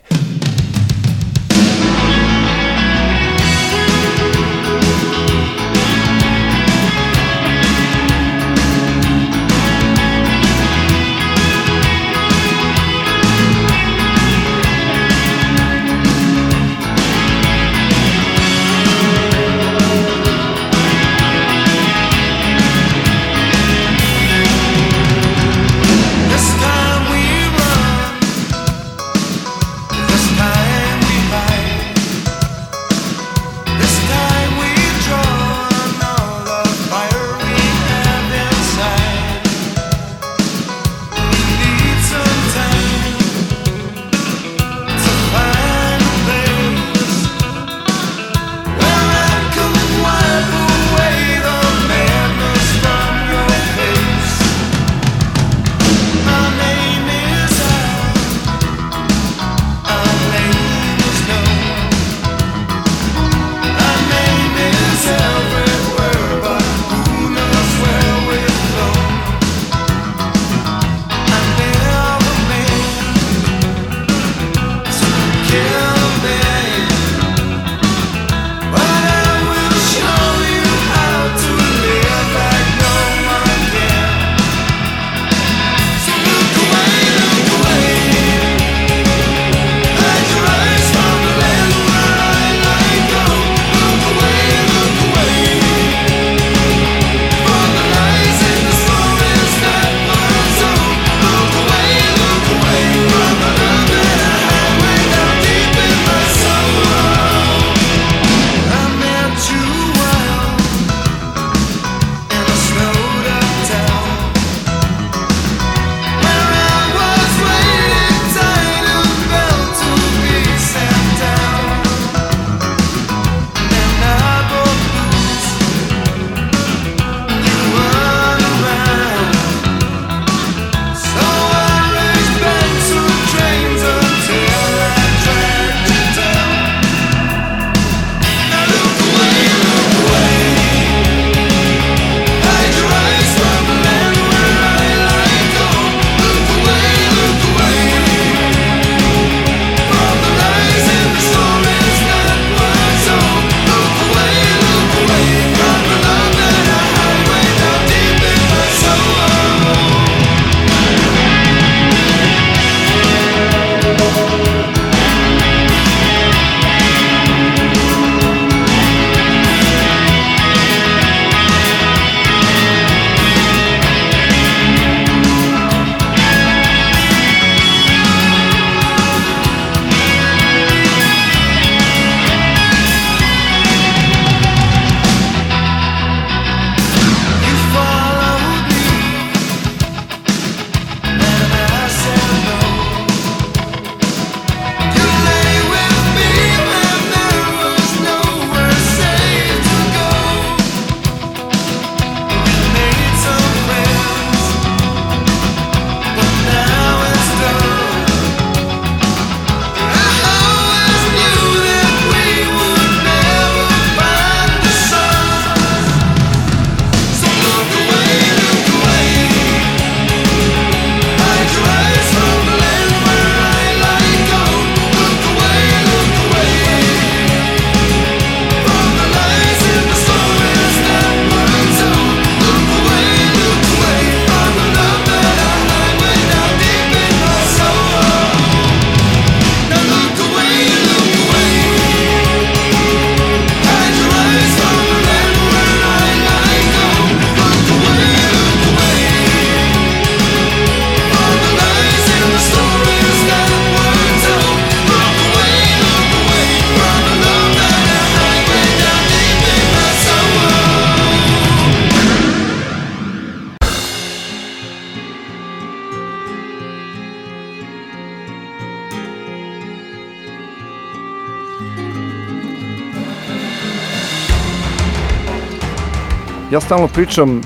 Stalno pričam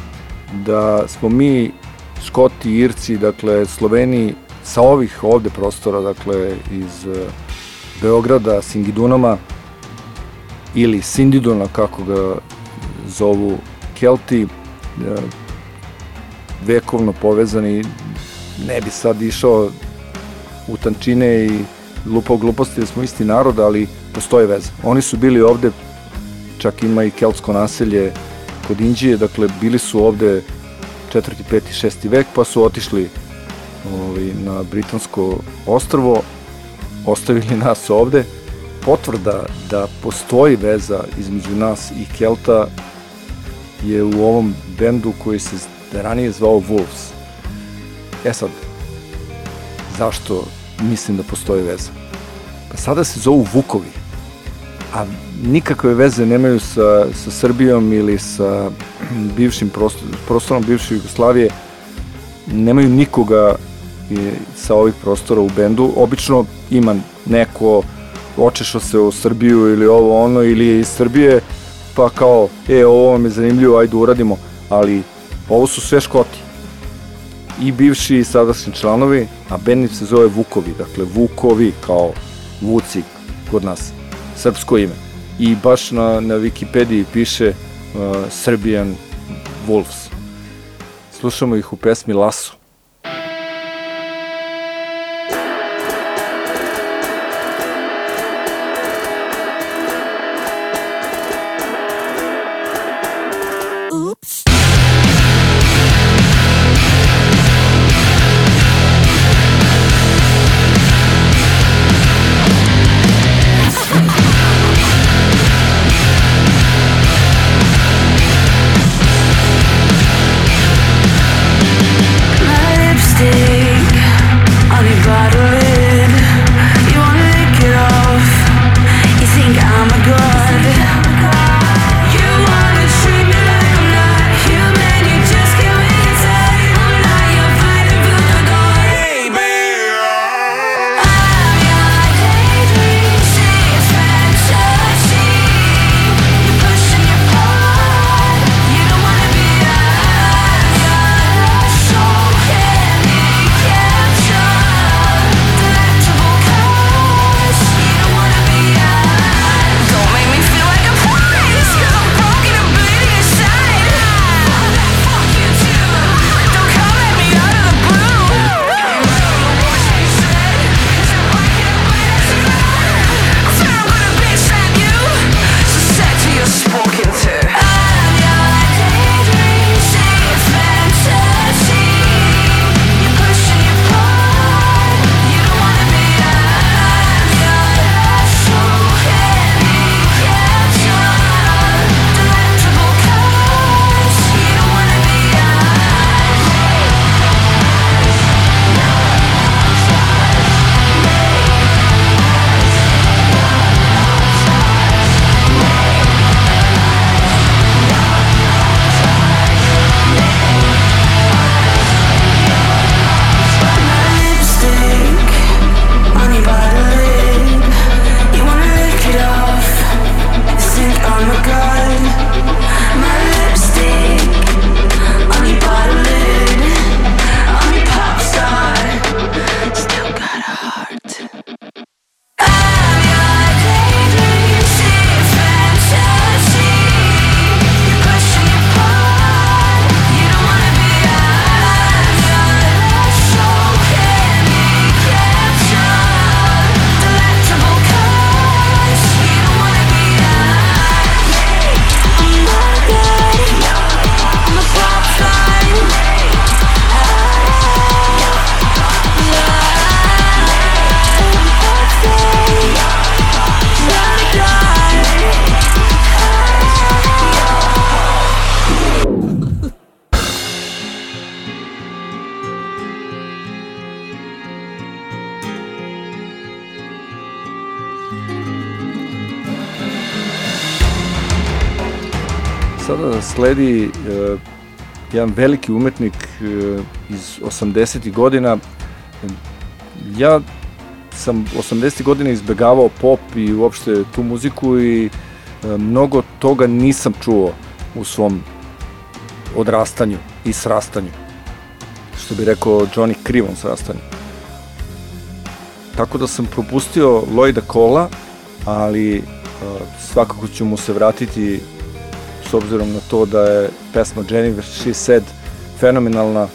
da smo mi Škoti, Irci, dakle Sloveni sa ovih ovde prostora, dakle iz eh, Beograda, Singidunama ili Sindidona kako ga zovu Kelti, eh, vekovno povezani, ne bi sad išao u tančine i lupao gluposti da smo isti narod, ali postoje veze. Oni su bili ovde, čak ima i keltsko naselje kod Indije, dakle bili su ovde četvrti, peti, šesti vek, pa su otišli ovaj, na britansko ostrvo, ostavili [LAUGHS] nas ovde. Potvrda da postoji veza između nas i Kelta je u ovom bendu koji se ranije zvao Wolves. E sad, zašto mislim da postoji veza? Pa sada se zovu Vukovi, a nikakve veze nemaju sa, sa Srbijom ili sa bivšim prostor, prostorom bivše Jugoslavije, nemaju nikoga sa ovih prostora u bendu. Obično ima neko očešao se u Srbiju ili ovo ono ili je iz Srbije pa kao, e, ovo vam je zanimljivo, ajde uradimo, ali ovo su sve škoti. I bivši i sadašnji članovi, a band se zove Vukovi, dakle Vukovi kao Vuci kod nas, srpsko ime. I baš na, na Wikipediji piše uh, Serbian Wolves. Slušamo ih u pesmi Laso. Sledi e, jedan veliki umetnik e, iz 80. godina. Ja sam 80. godina izbegavao pop i uopšte tu muziku i e, mnogo toga nisam čuo u svom odrastanju i srastanju. Što bi rekao Johnny krivom srastanju. Tako da sam propustio Lloyda Cola, ali uh, svakako ću mu se vratiti s obzirom na to da je pesma Jennifer She Said fenomenalna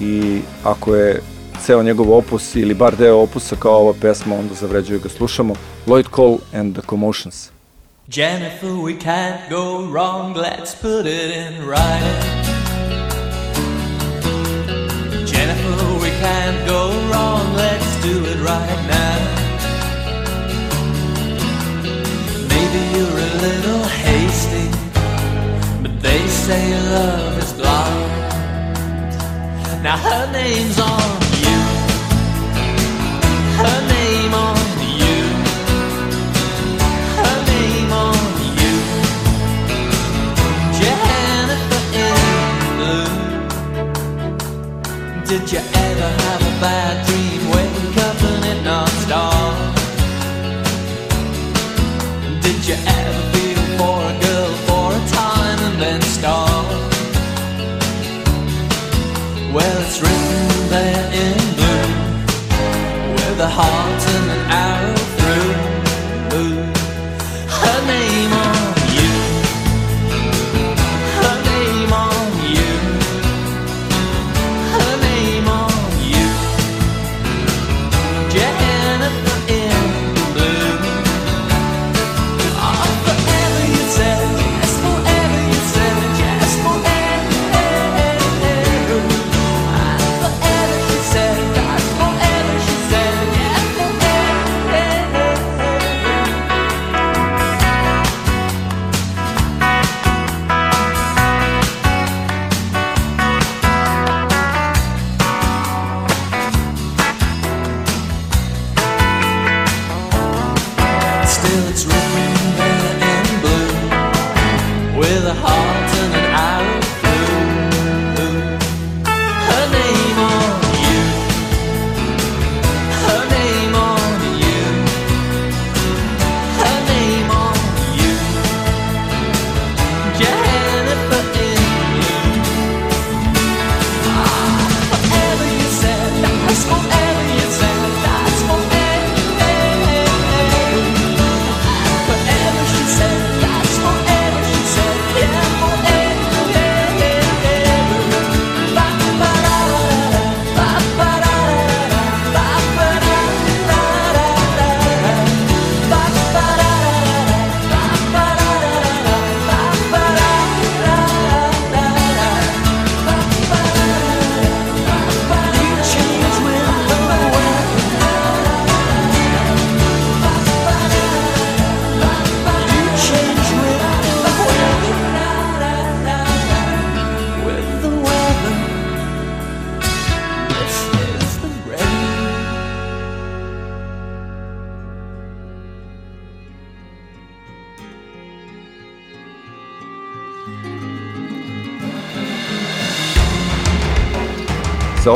i ako je ceo njegov opus ili bar deo opusa kao ova pesma, onda zavređuje ga slušamo. Lloyd Cole and the Commotions. Jennifer, we can't go wrong, let's put it in writing. Jennifer, we can't go wrong, let's do it right now. Maybe you're a little say love is blind. Now her name's on you, her name on you. Her name on you, Jennifer in blue. Did you ever have a bad dream? Wake up and it knocks dawn. Did you 好。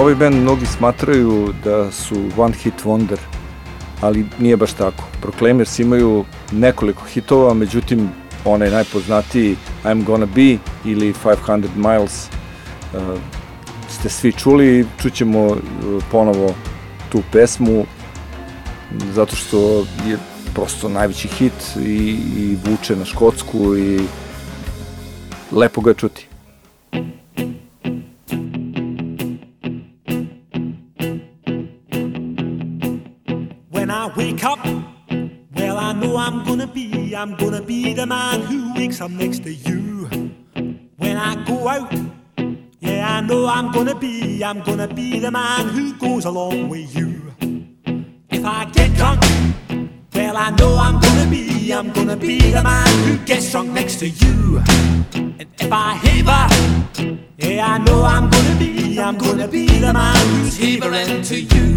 Ovaj band mnogi smatraju da su one hit wonder, ali nije baš tako. Proclaimers imaju nekoliko hitova, međutim onaj najpoznatiji I'm Gonna Be ili 500 Miles uh, ste svi čuli i čućemo uh, ponovo tu pesmu zato što je prosto najveći hit i, i vuče na Škotsku i lepo ga čuti. Cup. well, I know I'm gonna be, I'm gonna be the man who wakes up next to you. When I go out, yeah, I know I'm gonna be, I'm gonna be the man who goes along with you. If I get drunk, well, I know I'm gonna be, I'm gonna be the man who gets drunk next to you. And if I haver, yeah, I know I'm gonna be, I'm gonna be the man who's havering to you.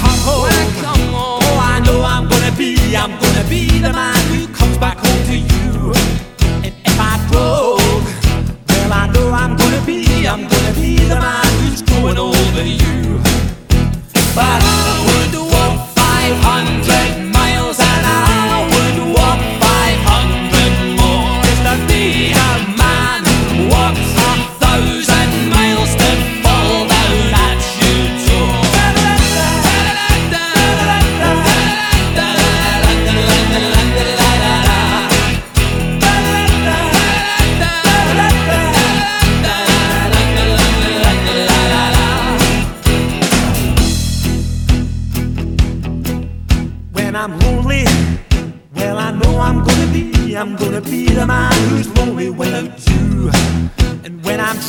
oh, I know I'm gonna be, I'm gonna be the man who comes back home to you. And if I well, I know I'm gonna be, I'm gonna be the man who's you. But would walk 500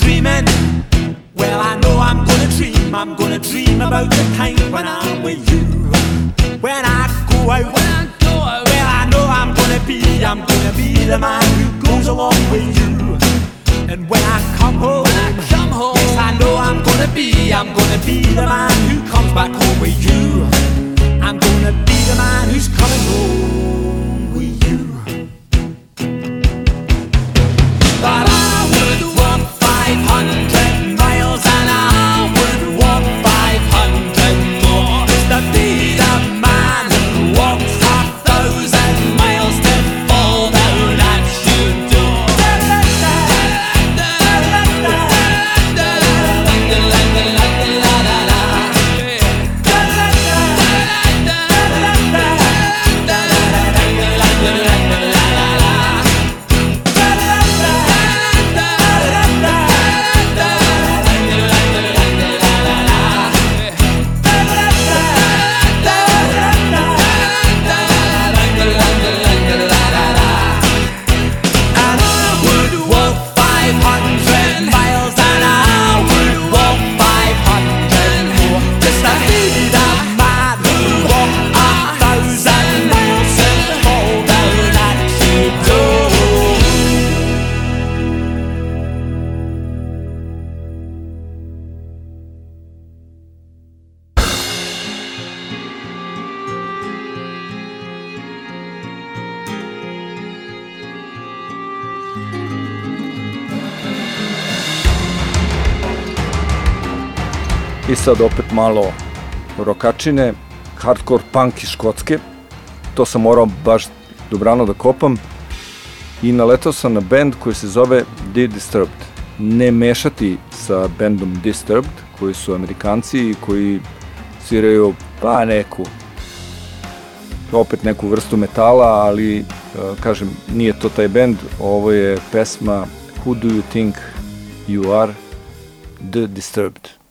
dreaming, well, I know I'm gonna dream, I'm gonna dream about the time when I'm with you. When I go out, when I go out, well, I know I'm gonna be, I'm gonna be the man who goes along with you. And when I come home, when I come home, yes, I know I'm gonna be, I'm gonna be the man who comes back home with you. Rokačine, hardcore punk iz Škotske. To sam morao baš dobrano da kopam. I naletao sam na band koji se zove The Disturbed. Ne mešati sa bandom Disturbed, koji su Amerikanci i koji sviraju pa neku opet neku vrstu metala, ali e, kažem, nije to taj band, ovo je pesma Who Do You Think You Are? The Disturbed.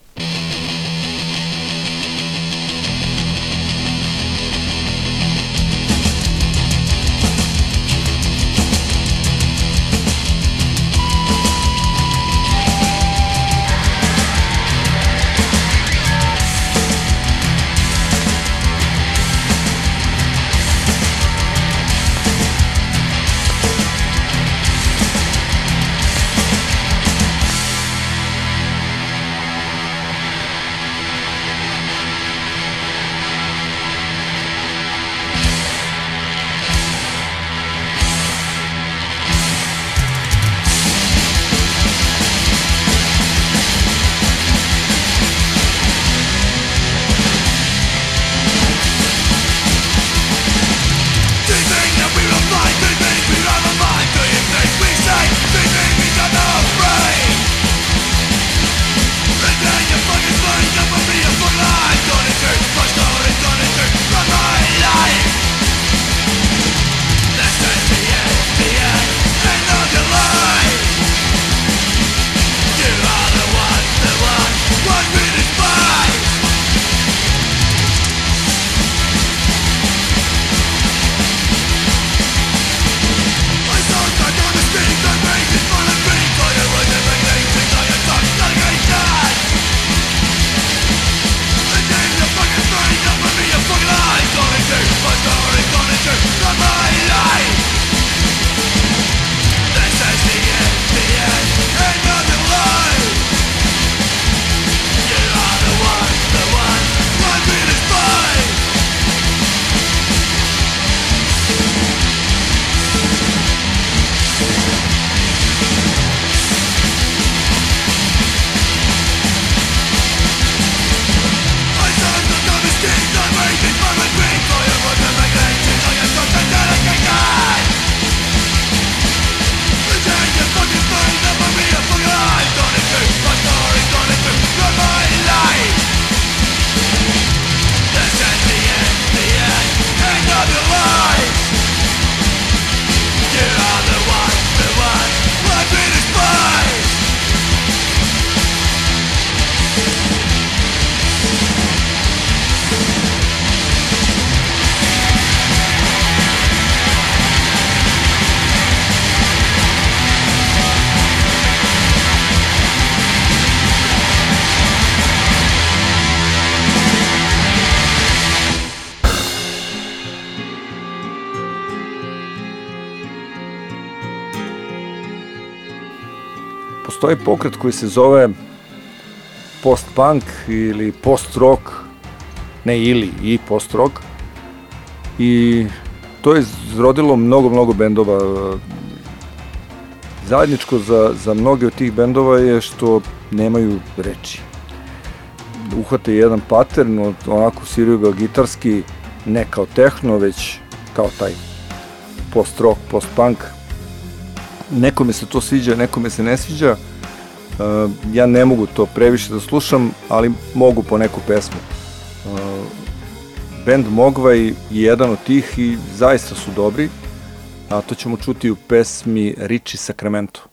Postoji pokret koji se zove post-punk ili post-rock, ne ili, i post-rock. I to je izrodilo mnogo, mnogo bendova. Zajedničko za, za mnoge od tih bendova je što nemaju reči. Uhvate jedan pattern, onako sviraju ga gitarski, ne kao tehno, već kao taj post-rock, post-punk. Nekome se to sviđa, nekome se ne sviđa. Uh, ja ne mogu to previše da slušam, ali mogu po neku pesmu. Uh, band Mogvaj je jedan od tih i zaista su dobri, a to ćemo čuti u pesmi Riči Sacramento.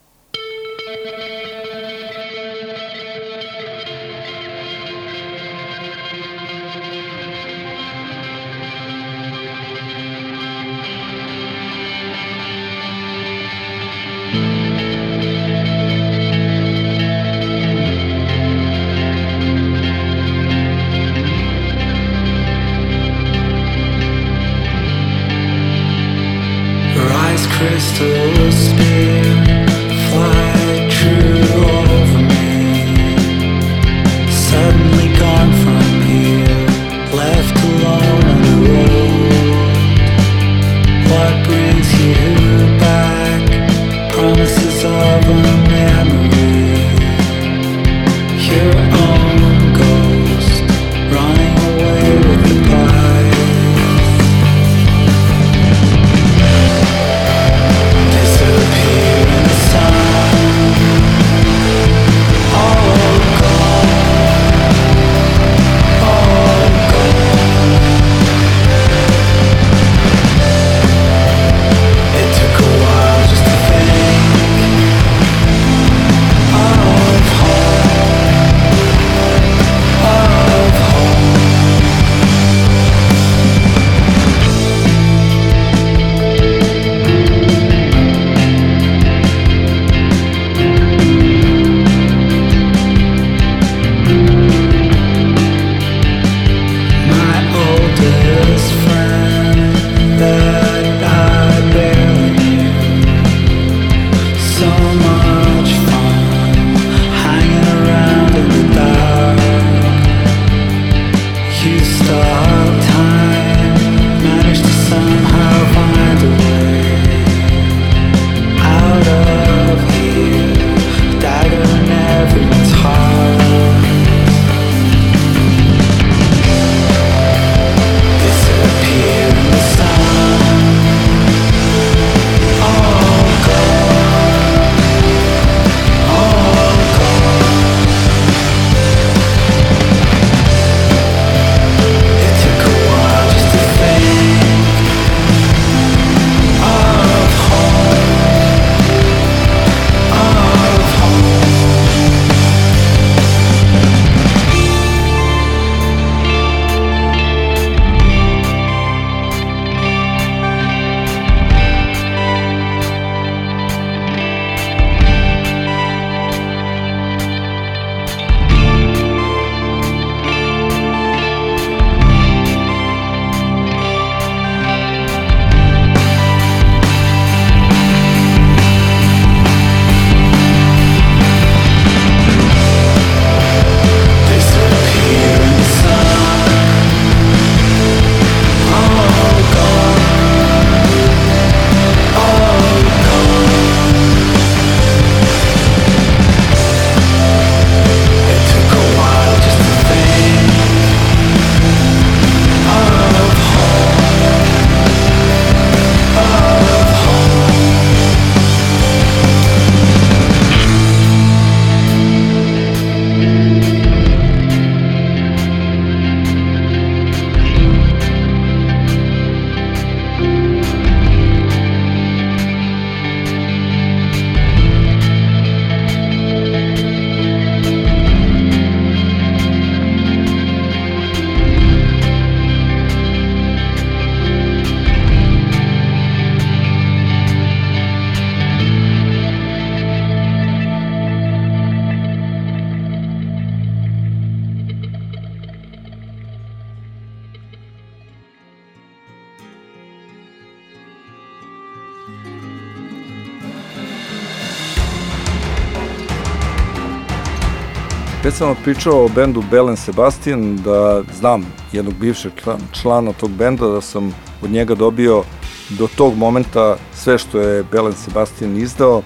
sam pričao o bendu Belen Sebastian, da znam jednog bivšeg člana tog benda, da sam od njega dobio do tog momenta sve što je Belen Sebastian izdao.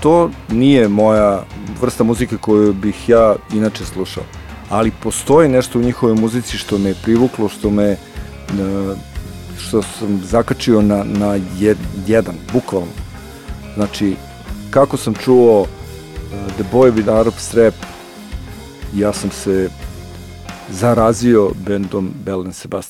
To nije moja vrsta muzike koju bih ja inače slušao, ali postoji nešto u njihovoj muzici što me je privuklo, što me e, što sam zakačio na, na jed, jedan, bukvalno. Znači, kako sam čuo e, The Boy with Arab Strap, ja sam se zarazio bendom Belen Sebastian.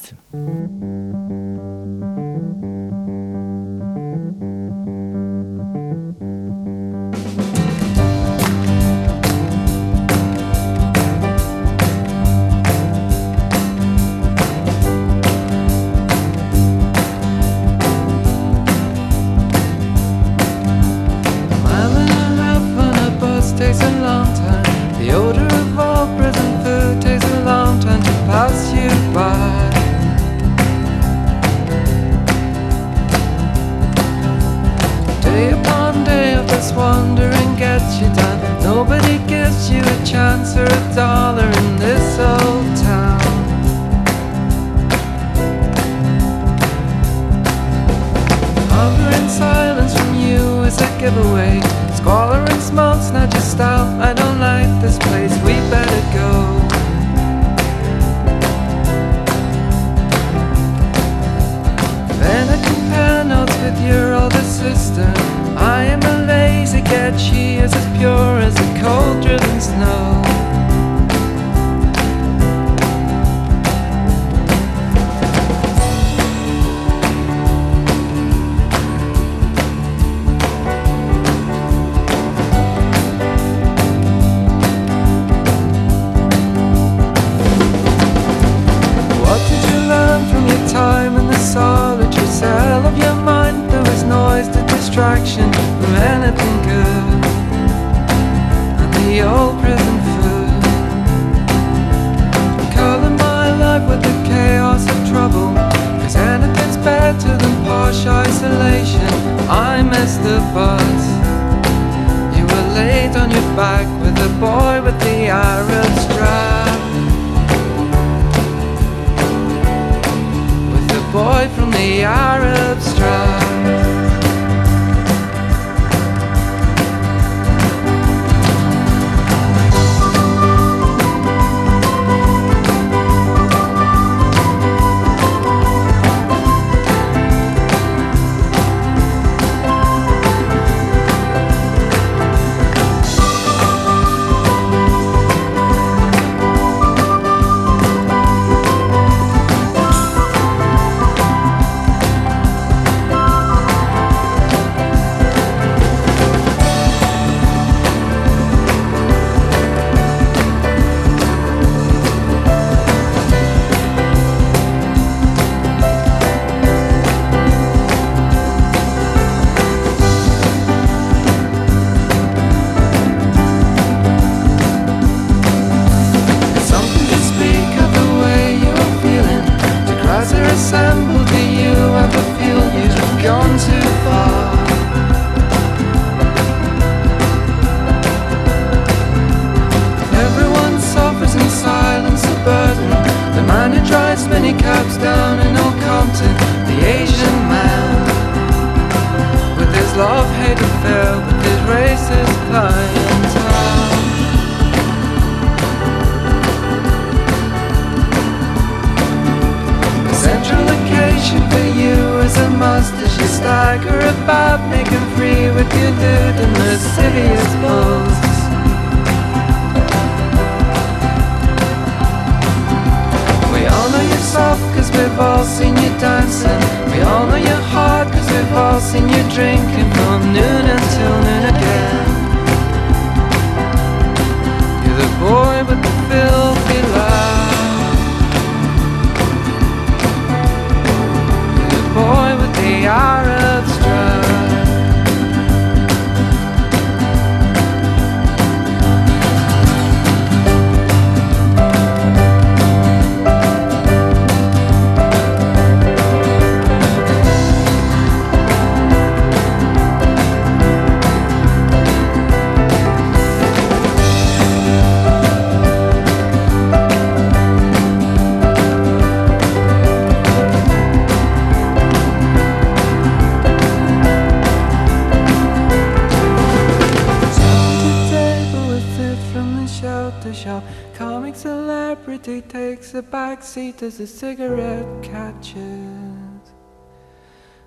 Seat as the cigarette catches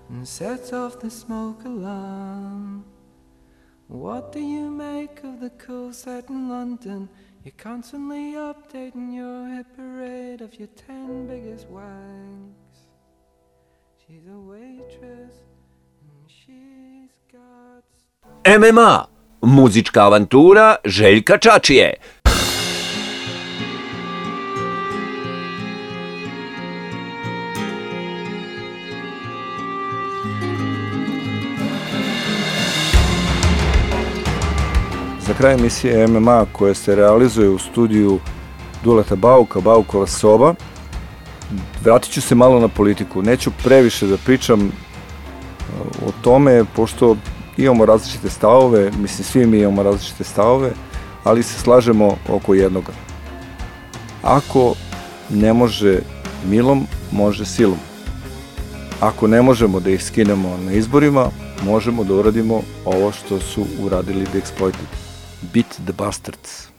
and sets off the smoke alarm. What do you make of the cool set in London? You're constantly updating your hit parade of your ten biggest wanks. She's a waitress and she's got. MMA. Muzička avantura Željka Čačije. Za kraj emisije MMA koja se realizuje u studiju Duleta Bauka, Baukova soba, vratit ću se malo na politiku. Neću previše da pričam uh, o tome, pošto imamo različite stavove, mislim svi mi imamo različite stavove, ali se slažemo oko jednoga. Ako ne može milom, može silom. Ako ne možemo da ih skinemo na izborima, možemo da uradimo ovo što su uradili The Exploited. Beat the Bastards.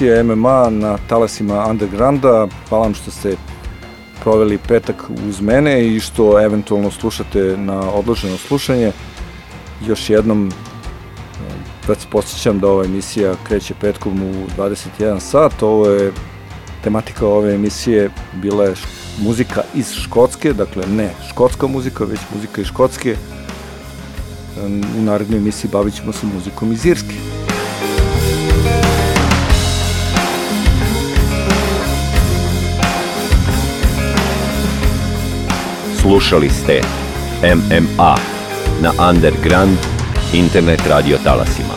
Emisija MMA na talasima Undergrounda. Hvala vam što ste proveli petak uz mene i što eventualno slušate na odloženo slušanje. Još jednom e, već posjećam da ova emisija kreće petkom u 21 sat. Ovo je tematika ove emisije bila je muzika iz Škotske, dakle ne škotska muzika, već muzika iz Škotske. E, U narednoj emisiji bavit ćemo se muzikom iz Irske. Slušali ste MMA na Underground internet radio talasima.